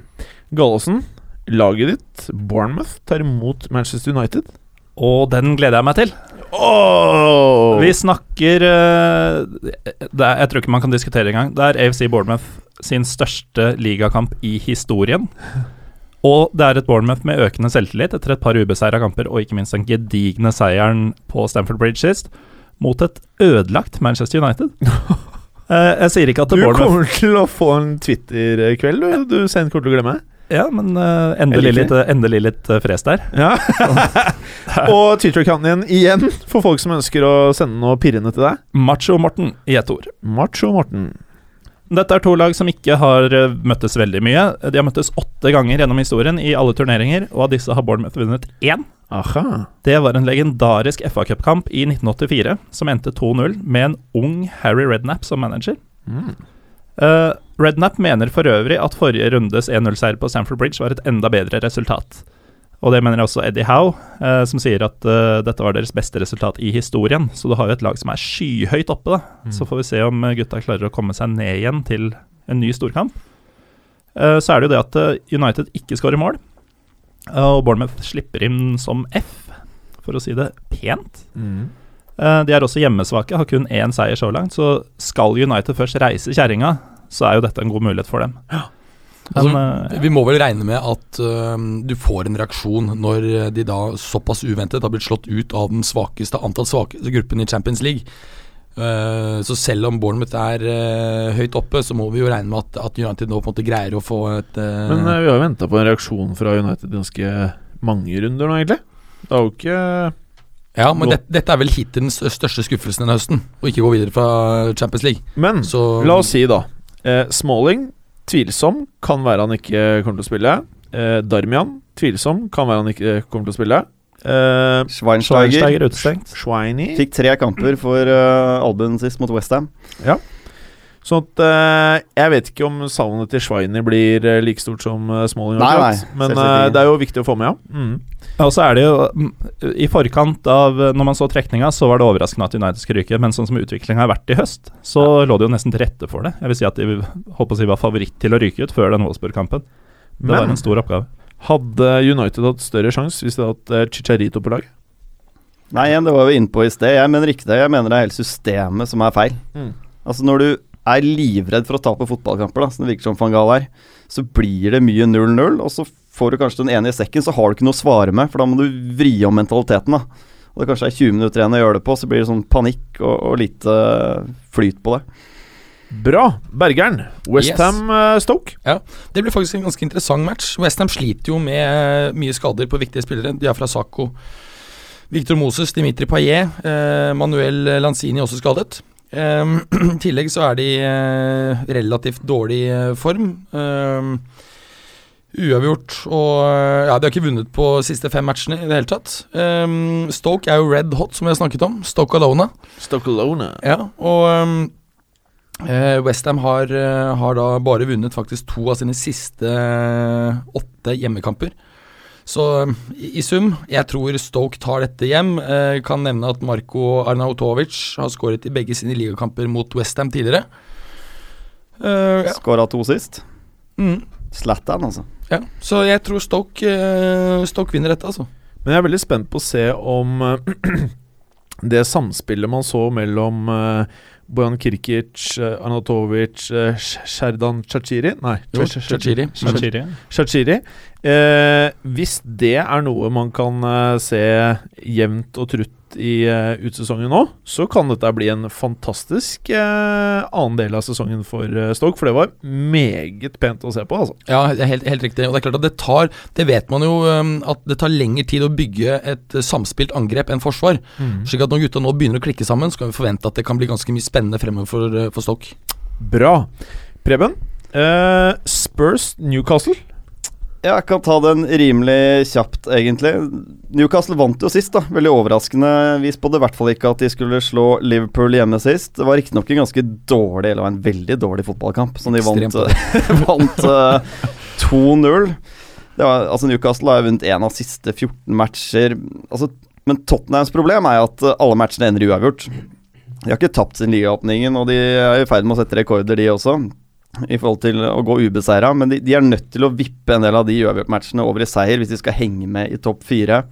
Gallosen, laget ditt, Bournemouth, tar imot Manchester United. Og den gleder jeg meg til. Oh! Vi snakker eh, det er, Jeg tror ikke man kan diskutere engang. Det er AFC Bournemouth sin største ligakamp i historien. Og det er et Bournemouth med økende selvtillit etter et par ubeseira kamper, og ikke minst den gedigne seieren på Stamford Bridge sist, mot et ødelagt Manchester United. <laughs> Eh, jeg sier ikke at Du det Bournemouth kommer til å få en Twitter-kveld du, du sent kommer til å glemme. Ja, men uh, endelig, litt, endelig litt uh, fres der. Ja. <laughs> Og Twitter-kanten din igjen, for folk som ønsker å sende noe pirrende til deg. Macho-Morten i ett ord. Macho Morten. Dette er to lag som ikke har eh, møttes veldig mye. De har møttes åtte ganger gjennom historien i alle turneringer, og av disse har Bournemouth vunnet én. Aha. Det var en legendarisk FA Cup-kamp i 1984 som endte 2-0 med en ung Harry Redknapp som manager. Mm. Uh, Redknapp mener for øvrig at forrige rundes 1-0-seier på Stamford Bridge var et enda bedre resultat. Og det mener også Eddie Howe, eh, som sier at eh, dette var deres beste resultat i historien. Så du har jo et lag som er skyhøyt oppe, da. Mm. Så får vi se om eh, gutta klarer å komme seg ned igjen til en ny storkamp. Eh, så er det jo det at eh, United ikke skårer mål, eh, og Bournemouth slipper inn som F, for å si det pent. Mm. Eh, de er også hjemmesvake, har kun én seier så langt. Så skal United først reise kjerringa, så er jo dette en god mulighet for dem. Altså, Men, eh, Vi må vel regne med at uh, du får en reaksjon når de da såpass uventet har blitt slått ut av den svakeste antall svakeste gruppen i Champions League. Uh, så selv om Bournemouth er uh, høyt oppe, så må vi jo regne med at, at United nå på en måte greier å få et Men vi har jo venta på en reaksjon fra United ganske mange runder nå, egentlig. Det har jo ikke Ja, men det, dette er vel hittil den største skuffelsen denne høsten, å ikke gå videre fra Champions League. Men Så la oss si, da. Eh, Smalling, tvilsom. Kan være han ikke kommer til å spille. Eh, Darmian, tvilsom. Kan være han ikke kommer til å spille. Eh, Schweinsteiger Schweinsteiger utestengt. Schweini fikk tre kamper for uh, Albuen sist mot Westham. Sånn at eh, Jeg vet ikke om savnet til Schweini blir eh, like stort som uh, Smalling. Nei, nei, Men eh, det er jo viktig å få med, ja. Mm. Og så er det jo mm, I forkant av Når man så trekninga, så var det overraskende at United skulle ryke, men sånn som utviklinga har vært i høst, så lå det jo nesten til rette for det. Jeg vil si at de håper å si, var favoritt til å ryke ut før den Wolfsburg-kampen. Det var en stor oppgave. hadde United hatt større sjanse hvis de hadde hatt eh, Chicharito på lag? Nei, igjen, det var vi inne på i sted. Jeg mener ikke det. Jeg mener det er hele systemet som er feil. Mm. Altså Når du er livredd for å tape fotballkamper, da som det virker som van Gaal er, så blir det mye 0-0, og så får du kanskje den ene i sekken, så har du ikke noe å svare med, for da må du vri om mentaliteten. da og det kanskje er 20 minutter igjen å gjøre det på, så blir det sånn panikk og, og lite flyt på det. Bra. Bergeren. Westham Yes. Stoke. Det blir faktisk en ganske interessant match. Westham sliter jo med mye skader på viktige spillere. De er fra Saco. Victor Moses, Dimitri Payet, eh, Manuel Lanzini også skadet. Eh, <clears throat> I tillegg så er de eh, relativt dårlig eh, form. Eh, uavgjort og eh, Ja, de har ikke vunnet på siste fem matchene i det hele tatt. Um, Stoke er jo red hot, som vi har snakket om. Stoke alone. Stoke Alone. Ja, og um, eh, Westham har, eh, har da bare vunnet faktisk to av sine siste åtte hjemmekamper. Så um, i, i sum, jeg tror Stoke tar dette hjem. Kan nevne at Marko Arnautovic har skåret i begge sine ligakamper mot Westham tidligere. Uh, ja. Skåra to sist. Mm, han altså. Ja. Så jeg tror Stoke, eh, Stoke vinner dette, altså. Men jeg er veldig spent på å se om eh, <clears throat> det samspillet man så mellom uh, Bojan Kirkic, Anatovic, Sherdan Chachiri Nei, Chachiri. Eh, hvis det er noe man kan eh, se jevnt og trutt i uh, utsesongen nå, så kan dette bli en fantastisk uh, annen del av sesongen for uh, Stoke. For det var meget pent å se på, altså. Ja, helt, helt riktig. Og det er klart at det tar Det vet man jo um, at det tar lengre tid å bygge et samspilt angrep enn forsvar. Slik at når gutta nå begynner å klikke sammen, så kan vi forvente at det kan bli ganske mye spennende fremover for, for Stoke. Bra. Preben, Spurs Newcastle. Ja, Jeg kan ta den rimelig kjapt, egentlig. Newcastle vant jo sist, da. Veldig overraskende. Vi spådde i hvert fall ikke at de skulle slå Liverpool hjemme sist. Det var riktignok en ganske dårlig, eller en veldig dårlig fotballkamp, som de vant, <laughs> vant uh, 2-0. Altså Newcastle har vunnet én av siste 14 matcher. Altså, men Tottenhams problem er at eh, alle matchene ender uavgjort. De har ikke tapt sin ligaåpningen, og de er i ferd med å sette rekorder, de også i forhold til å gå ubeseira, men de, de er nødt til å vippe en del av de uavgjort-matchene over i seier hvis de skal henge med i topp fire.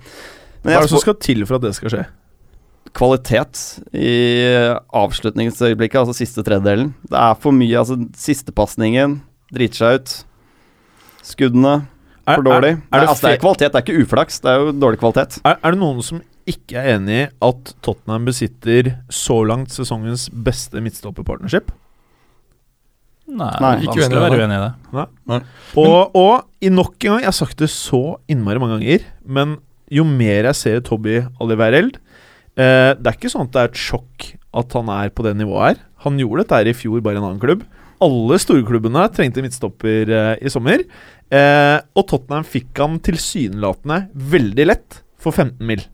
Men Hva er det som skal til for at det skal skje? kvalitet i avslutningsøyeblikket, altså siste tredjedelen. Det er for mye, altså sistepasningen driter seg ut. Skuddene for dårlig. Er, er, Nei, det altså, det er kvalitet, det er ikke uflaks, det er jo dårlig kvalitet. er, er det noen som ikke er enig i at Tottenham besitter så langt sesongens beste midtstopperpartnership? Nei, Nei, ikke ikke vanskelig å uenig i det. Nei. Nei. Og, og i nok en gang Jeg har sagt det så innmari mange ganger, men jo mer jeg ser Toby Alderweireld eh, Det er ikke sånn at det er et sjokk at han er på det nivået her. Han gjorde dette her i fjor, bare i en annen klubb. Alle storklubbene trengte midtstopper eh, i sommer. Eh, og Tottenham fikk han tilsynelatende veldig lett for 15 mil.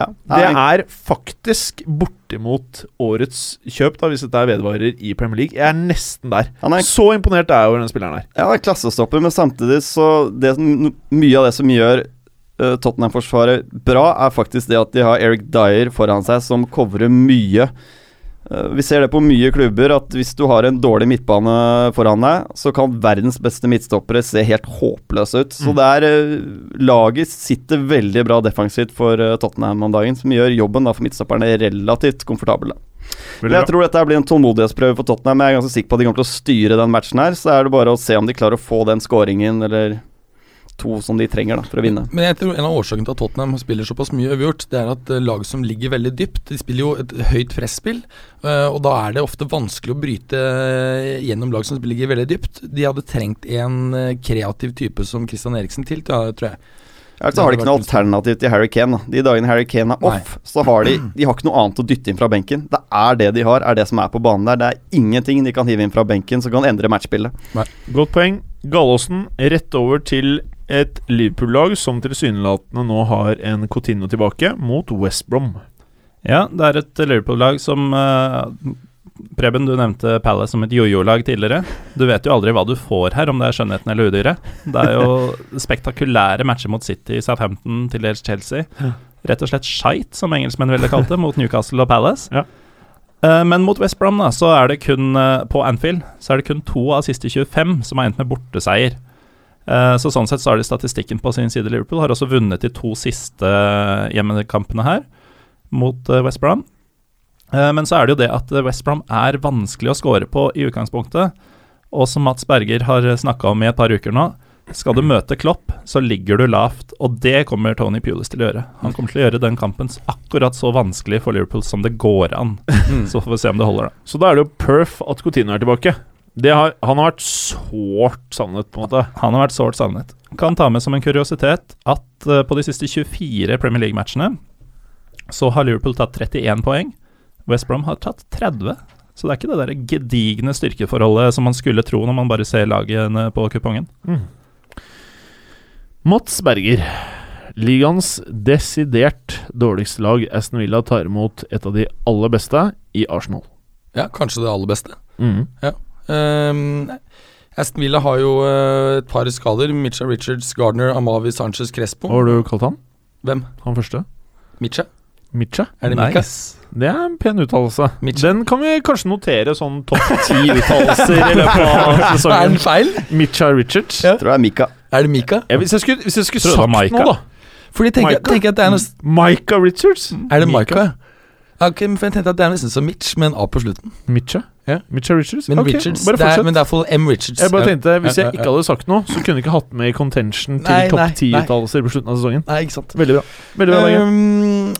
Ja. Det er faktisk bortimot årets kjøp, da hvis dette vedvarer i Premier League. Jeg er nesten der. er Så imponert er jeg over den spilleren her. Ja, han er klassestopper, men samtidig så det, Mye av det som gjør uh, Tottenham-forsvaret bra, er faktisk det at de har Eric Dyer foran seg, som covrer mye. Vi ser det på mye klubber, at hvis du har en dårlig midtbane foran deg, så kan verdens beste midtstoppere se helt håpløse ut. Så Mm. det er eh, Laget sitter veldig bra defensivt for eh, Tottenham om dagen, som gjør jobben da for midtstopperne relativt komfortabel. Men jeg tror dette blir en tålmodighetsprøve for Tottenham. Jeg er ganske sikker på at de kommer til å styre den matchen her. Så er det bare å se om de klarer å få den scoringen, eller to som de trenger da, for å vinne. Men jeg tror en av årsakene til at Tottenham spiller såpass mye uavgjort, det er at eh, lag som ligger veldig dypt, de spiller jo et høyt presspill. eh, og da er det ofte vanskelig å bryte eh, gjennom lag som ligger veldig dypt. De hadde trengt en kreativ type som Christian Eriksen til, tror jeg. Ja, så har de ikke noe alternativ til Harry Kane. Da. De dagene Harry Kane er off, så har de De har ikke noe annet å dytte inn fra benken. Det er det de har, er det som er på banen der. Det er ingenting de kan hive inn fra benken som kan endre matchbildet. Godt poeng. Gallåsen rett over til et Liverpool-lag som tilsynelatende nå har en Coutinho tilbake, mot West Brom. Ja, det er et Liverpool-lag som uh, Preben, du nevnte Palace som et jojo-lag tidligere. Du vet jo aldri hva du får her, om det er skjønnheten eller udyret. Det er jo spektakulære matcher mot City, Southampton, til dels Chelsea. Rett og slett skeit, som engelskmenn ville kalt det, mot Newcastle og Palace. Ja. Eh, men mot West Brom, da, så er det kun eh, på Anfield Så er det kun to av siste 25 som har endt med borteseier. Eh, så sånn sett så har de statistikken på sin side. Liverpool har også vunnet de to siste eh, hjemmekampene her mot eh, West Brom. Men så er det jo det at West Brom er vanskelig å score på i utgangspunktet. Og som Mats Berger har snakka om i et par uker nå, skal du møte Klopp, så ligger du lavt, og det kommer Tony Pulis til å gjøre. Han kommer til å gjøre den kampen akkurat så vanskelig for Liverpool som det går an. Så får vi se om det holder, da. Så da er det jo perf at Coutinho er tilbake. Det har, han har vært sårt savnet, på en måte. Han har vært sårt savnet. Kan ta med som en kuriositet at uh, på de siste 24 Premier League-matchene så har Liverpool tatt 31 poeng. West Brom har tatt 30. Så det er ikke det der gedigne styrkeforholdet som man skulle tro når man bare ser lagene på kupongen. Mats Berger. Ligaens desidert dårligste lag, Aston Villa, tar imot et av de aller beste i Arsenal. Ja, kanskje det aller beste. Mm. Um, Aston Villa har jo eh, et par skader. Mitcha Richards, Gardner, Amavi, Sanchez, Crespo. Hva har du kalt han? Hvem? Han første? Mitcha? Mitcha? Er det Mika? Det er en pen uttalelse. Den kan vi kanskje notere sånn topp <laughs> ti uttalelser i løpet av <laughs> Er sesongen. den feil? Mitcha Richards. Ja. Tror jeg er Mika. Er det Mika? Ja, hvis jeg skulle, hvis jeg skulle sagt noe, da. Fordi tenker, jeg- tenker at det er noe Micah Richards. Er det? Mika? Ok, men for jeg tenkte at det er nesten som Mitch med en A på slutten. Mitcha? Ja. Mitcha Richards? Men okay, Richards, bare det er, men det er for M. Richards. Jeg bare tenkte, Hvis jeg ikke hadde sagt noe, så kunne jeg ikke hatt med i contention til Nei, topp ti-uttalelser på slutten av sesongen. Nei, ikke sant. Veldig bra. Veldig bra Um,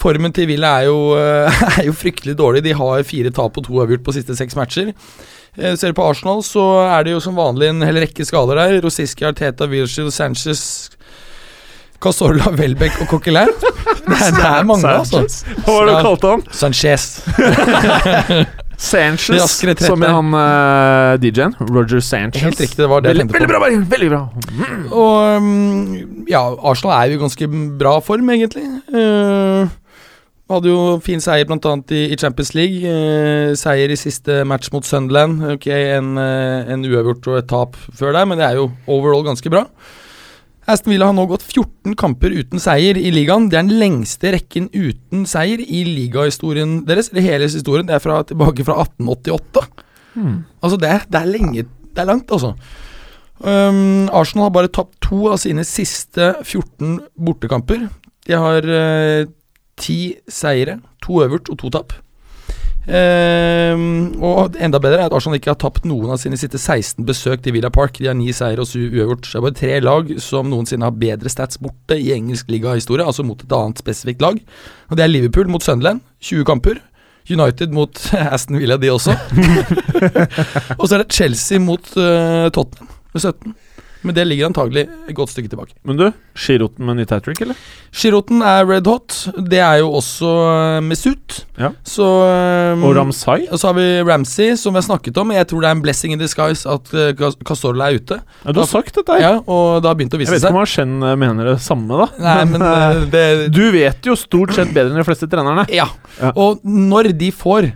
formen til Villa er jo, <laughs> er jo fryktelig dårlig. De har fire tap og to avgjort på siste seks matcher. Eh, ser du på Arsenal, så er det jo som vanlig en hel rekke skader der. Rosiski, Arteta, Virgil, Sanchez, Casorla, Welbeck og Coquelin. <laughs> Det, det er mange, altså. Hva var det du kalte han? Sanchez. <laughs> Sanchez, som er han uh, DJ-en. Roger Sanchez. Helt riktig, det var det jeg Veldig, veldig bra, Bergen! Veldig bra. Og um, ja, Arsenal er jo i ganske bra form, egentlig. Uh, hadde jo fin seier bl.a. I, i Champions League. Uh, seier i siste match mot Sunderland. Ok, en, eh, en uavgjort og et tap før der, men det er jo overall ganske bra. Aston Villa har nå gått 14 kamper uten seier i ligaen. Det er den lengste rekken uten seier i ligahistorien deres. Eller hele historien. Det er fra, tilbake fra 1888. Hmm. Altså, det det er lenge Det er langt, altså. Um, Arsenal har bare tapt to av sine siste 14 bortekamper. De har eh, ti seire, to øvert og to tap. Um, og enda bedre er at Arsenal ikke har tapt noen av sine siste 16 besøk til Villa Park. De har ni seier og syv uavgjort. Det er bare tre lag som noensinne har bedre stats borte i engelsk ligahistorie, altså mot et annet spesifikt lag. Og Det er Liverpool mot Sunderland, 20 kamper. United mot <laughs> Aston Villa, de også. <laughs> og så er det Chelsea mot uh, Tottenham med 17. Men det ligger antagelig et godt stykke tilbake. Men du, Giroten med nytt hat trick, eller? Giroten er red hot. Det er jo også uh, Mesut. Ja. Så um, Og Ramsay? og så har vi Ramsey, som vi har snakket om. Jeg tror det er en blessing in disguise at uh, Cas- er ute. Ja, du har sagt dette her. Ja, Og det har begynt å Jeg vet ikke om Arsen eh, mener det samme, da. Nei, men uh, det Du vet jo stort sett bedre enn de fleste trenerne. Ja. Ja. Og når de får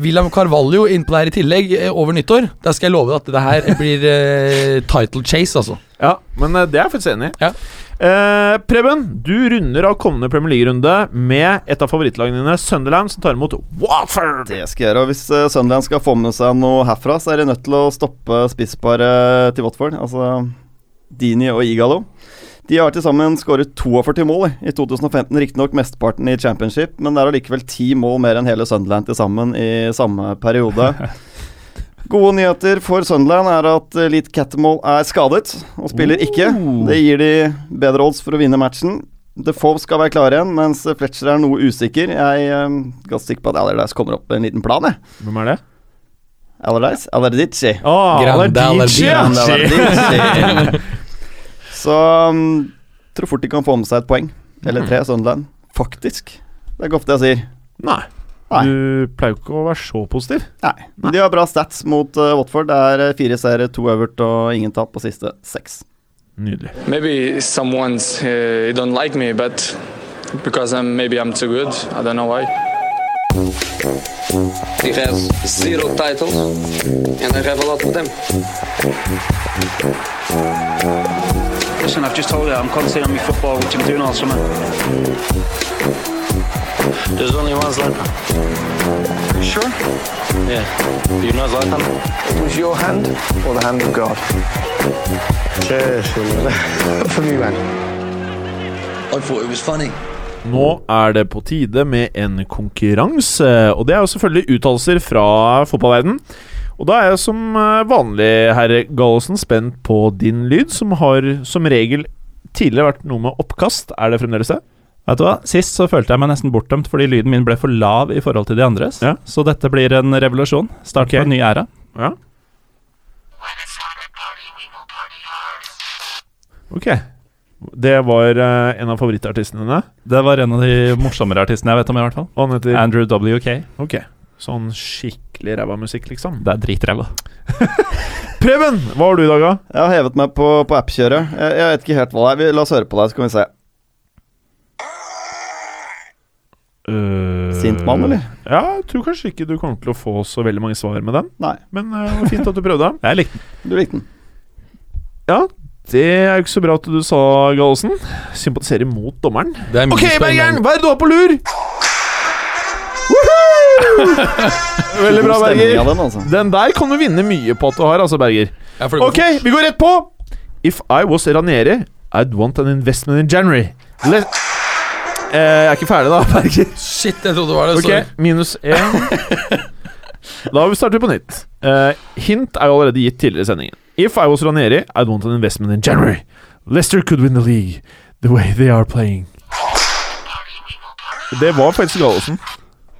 William Carvalho innpå der i tillegg eh, over nyttår, da skal jeg love at det her blir uh, title chase, altså. Ja, men eh, det er jeg faktisk enig i. Ja. Eh, Preben, du runder av kommende Premier League-runde med et av favorittlagene dine, Sunderland, som tar imot Watford. Det skal jeg gjøre. Og hvis Sunderland skal få med seg noe herfra, så er de nødt til å stoppe spissparet til Watford. Altså Dini og Igalo. De har til sammen skåret 42 mål i- i 2015, riktignok mesteparten i championship, men det er allikevel ti mål mer enn hele Sunderland til sammen i samme periode. <laughs> Gode nyheter for Sunderland er at Leet Cattermall er skadet og spiller ikke. Det gir de bedre odds for å vinne matchen. Defoe skal være klar igjen, mens Fletcher er noe usikker. Jeg er um, ganske sikker på at Allardyce kommer opp med en liten plan, jeg. Hvem er det? Allardyce? Allardyce. Oh, Grande Allardyce. Allardyce. <laughs> Så um, tror fort de kan få med seg et poeng. Eller tre, Sunderland. Faktisk. Det er ikke ofte jeg sier. Nei. Nei. Du pleier jo ikke å være så positiv. Nei. Men de har bra stats mot uh, Watford. Det er uh, fire seire, to øvert og ingen tap på siste seks. Nydelig. Maybe someone's uh, don't like me, but because I'm maybe I'm too good. I don't know why. He has zero titles, and I have a lot of them. Listen, I've just told you I'm concentrating on my football, which I'm doing all summer. There's only one Zlatan. Sure? Yeah. You know Zlatan? It was your hand or the hand of God? <laughs> For me, man. I thought it was funny. Nå er det på tide med en konkurranse, og det er jo selvfølgelig uttalelser fra fotballverden. Og da er jeg som eh, vanlig, herre Gallosen, spent på din lyd, som har som regel tidligere vært noe med oppkast. Er det fremdeles det? Vet du hva? Sist så følte jeg meg nesten bortdømt fordi lyden min ble for lav i forhold til de andres. Ja. Så dette blir en revolusjon. Start okay. på en ny æra. Ja. Ok. Det var uh, en av favorittartistene dine. Det var en av de morsommere artistene jeg vet om, i hvert fall. Heter Andrew WK. Ok. Sånn skikkelig ræva musikk, liksom. Det er dritræva. <laughs> Preben, hva har du i dag, da? Jeg har hevet meg på, på appkjøret. Jeg, jeg vet ikke helt hva det er. Vi, la oss høre på deg, så kan vi se. Sint mann, eller? Ja, jeg tror kanskje ikke du kommer til å få så veldig mange svar med den. Nei, Men det uh, var fint at du prøvde. <laughs> Jeg likte den. du likte den. Ja, det er jo ikke så bra at du sa, Gallosen. Sympatiserer mot dommeren. Det er Ok, Bergeren, hva er det du har på lur? <laughs> Veldig bra, Berger. Den, altså. Den der kan du vinne mye på at du har, altså, Berger. Ok, vi går rett på. If I was Ranieri, I'd want an investment in January. Let eh, jeg er ikke ferdig, da, <laughs> Berger. Shit, jeg trodde det var det. Ok, Sorry. minus én. <laughs> Da starter vi på nytt. Uh, hint er jo allerede gitt tidligere i sendingen. If I was Ranieri, I'd want an investment in January. Leicester could win the league the way they are playing. Det var faktisk Gallosen.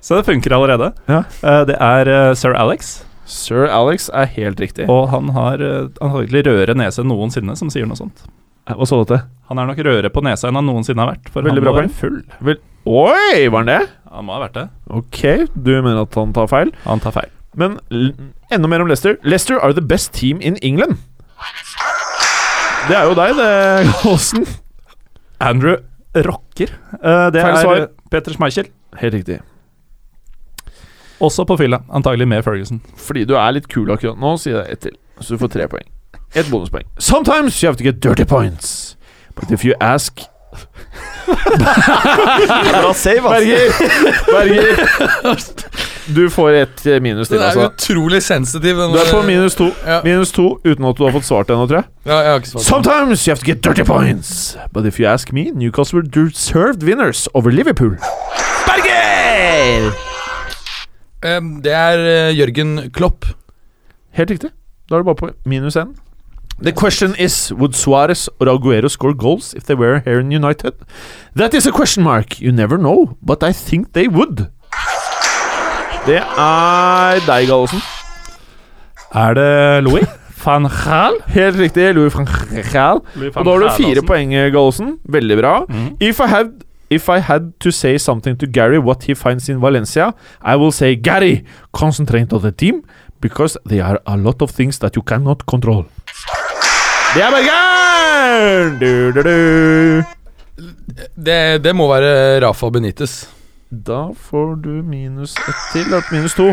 Så det funker allerede. Ja. Uh, det er uh, sir Alex, Sir Alex er helt riktig. og han har uh, antagelig rødere nese enn noensinne som sier noe sånt. Hva så dette? Han er nok rødere på nesa enn han noensinne har vært, for Veldig han bra var full. full. Oi, var han det? Han må ha vært det. Ok, du mener at han tar feil. Han tar feil. Men l enda mer om Leicester. Leicester are the best team in England. Det er jo deg, det, <laughs> Aasen. Andrew rocker. Uh, det Feil er svar. eh, Peter Schmeichel. Helt riktig. Også på fylla, antagelig med Ferguson. Fordi du er litt kul akkurat nå, sier jeg ett til. Så du får tre poeng. Ett bonuspoeng. Sometimes you have to get dirty points. But if you ask Bra save, ass. Berger! Berger! Du får ett eh, minus til, Den er altså. utrolig sensitiv. Du er på minus to. Ja. Minus to uten at du har fått svart ennå, tror jeg. Ja, jeg har ikke svart. Sometimes you have to get dirty points. But if you ask me, Newcastle were deserved winners over Liverpool. Berger! Eh, Det er eh, Jørgen Klopp. Helt riktig. Da er det bare på minus én. The question is Would Suarez or Aguero score goals if they were here in United? That is a question mark. You never know, but I think they would. Det er deg, Gallosen. Er det Louis <laughs> van Gaal? Helt riktig. Louis van Gaal. Louis Og da har du fire poeng, Gallosen. Veldig bra. Mm. If I had If I had to say something to Gary what he finds in Valencia, I will say Gary, concentrate on the team because there are a lot of things that you cannot control. Det er Bergeren! Det, det må være Rafa Benitez. Da får du minus ett til. Minus to.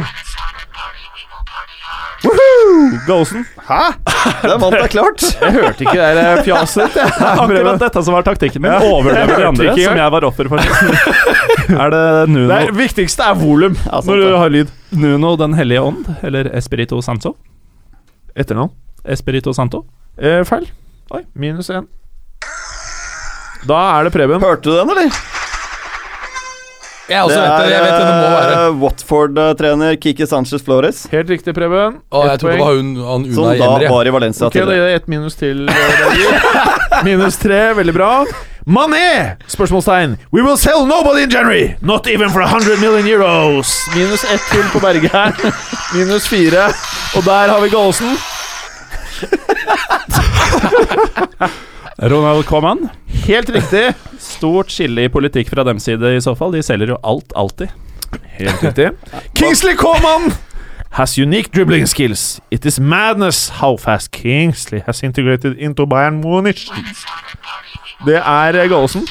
Gallosen. Hæ? Den vant deg klart. <laughs> Jeg hørte ikke det der fjaset ditt. er Akkurat dette som var taktikken min. Overleve de andre, som jeg var offer for. <laughs> er det Nuno, Det viktigste er volum Ja, sant når du har lyd. Nuno Den hellige ånd? Eller Espirito Santo? Etternavn. Espirito Santo? Eh, feil. Oi, minus én. Da er det Preben. Hørte du den, eller? Jeg det. Jeg vet det må være. eh, Watford-trener Kiki Sanchez Flores, Helt riktig, Preben. Å, jeg trodde det poeng. var hun, han som da Emre. var i Valencia Ok, da tidligere. gir jeg ett minus til. eh, <laughs> minus tre, veldig bra. Mané! Spørsmålstegn. We will sell nobody in January. Not even for 100 million euros. Minus ett til på Bergeren. <laughs> Minus fire. Og der har vi Gallosen. <laughs> Ronald Coman? Helt riktig. Stort skille i politikk fra dem side i så fall. De selger jo alt, alltid. Helt riktig. Kingsley Coman has unique dribbling skills. It is madness how fast Kingsley has integrated into Bayern Munich. Det er eh, Gallosen.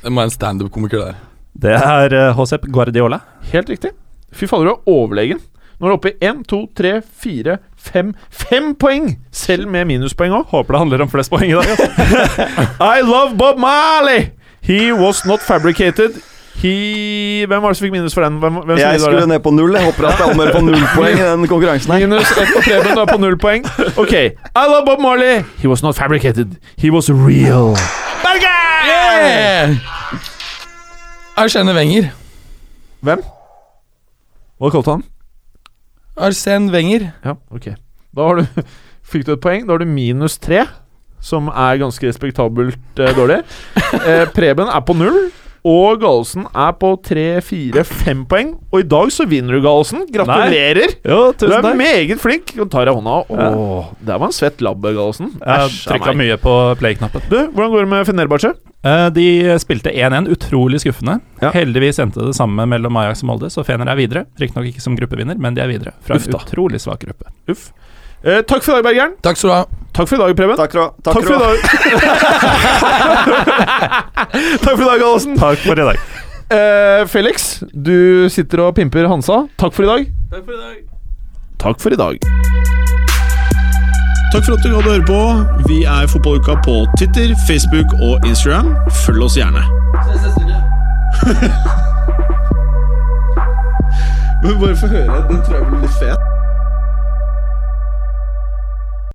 Det må være en standup-komiker der. Det er uh, Josep Guardiola. Helt riktig. Fy fader, du er overlegen. Nå er du oppe i én, to, tre, fire, fem Fem poeng! Selv med minuspoeng òg. Håper det handler om flest poeng i dag. altså. <laughs> I love Bob Marley! He was not fabricated. He Hvem var det som fikk minus for den? Hvem, hvem Jeg skulle ned på null. Jeg håper at Almer på null <laughs> poeng i den konkurransen her. Minus ett på Preben, du er på null poeng. Ok. I love Bob Marley. He was not fabricated. He was real. Berger! Yeah! kjenner Wenger. Hvem? Hva kalte han? Arsen Wenger. Ja, ok. Da har du, <laughs> fikk du et poeng. Da har du minus tre, som er ganske respektabelt eh, dårlig. <laughs> Eh, Preben er på null. Og Gallosen er på tre, fire, fem poeng. Og i dag så vinner du, Gallosen. Gratulerer! Jo, Du er takk. meget flink. Du tar deg hånda. Åh, Der var en svett labb, Gallosen. Jeg trykka mye på play-knappen. Du, hvordan går det med Fenerbahçe? Eh, De spilte 1-1, utrolig skuffende. Ja. Heldigvis endte det samme mellom Ajax og Molde, så Fener er videre. Riktignok ikke som gruppevinner, men de er videre. Fra Uff en utrolig svak gruppe. Uff. Eh, takk for i dag, Bergeren. Takk skal du ha. Takk for i dag, Preben. Takk, takk, <laughs> Takk for i dag. Takk for i dag, Allesen. Takk for i dag. Eh, Felix, du sitter og pimper Hansa. Takk for i dag. Takk for i dag. Takk for i dag. Takk for at du gadd å høre på. Vi er Fotballuka på Twitter, Facebook og Instagram. Følg oss gjerne. Ses neste uke. Men bare få høre. Den tror jeg blir litt fet.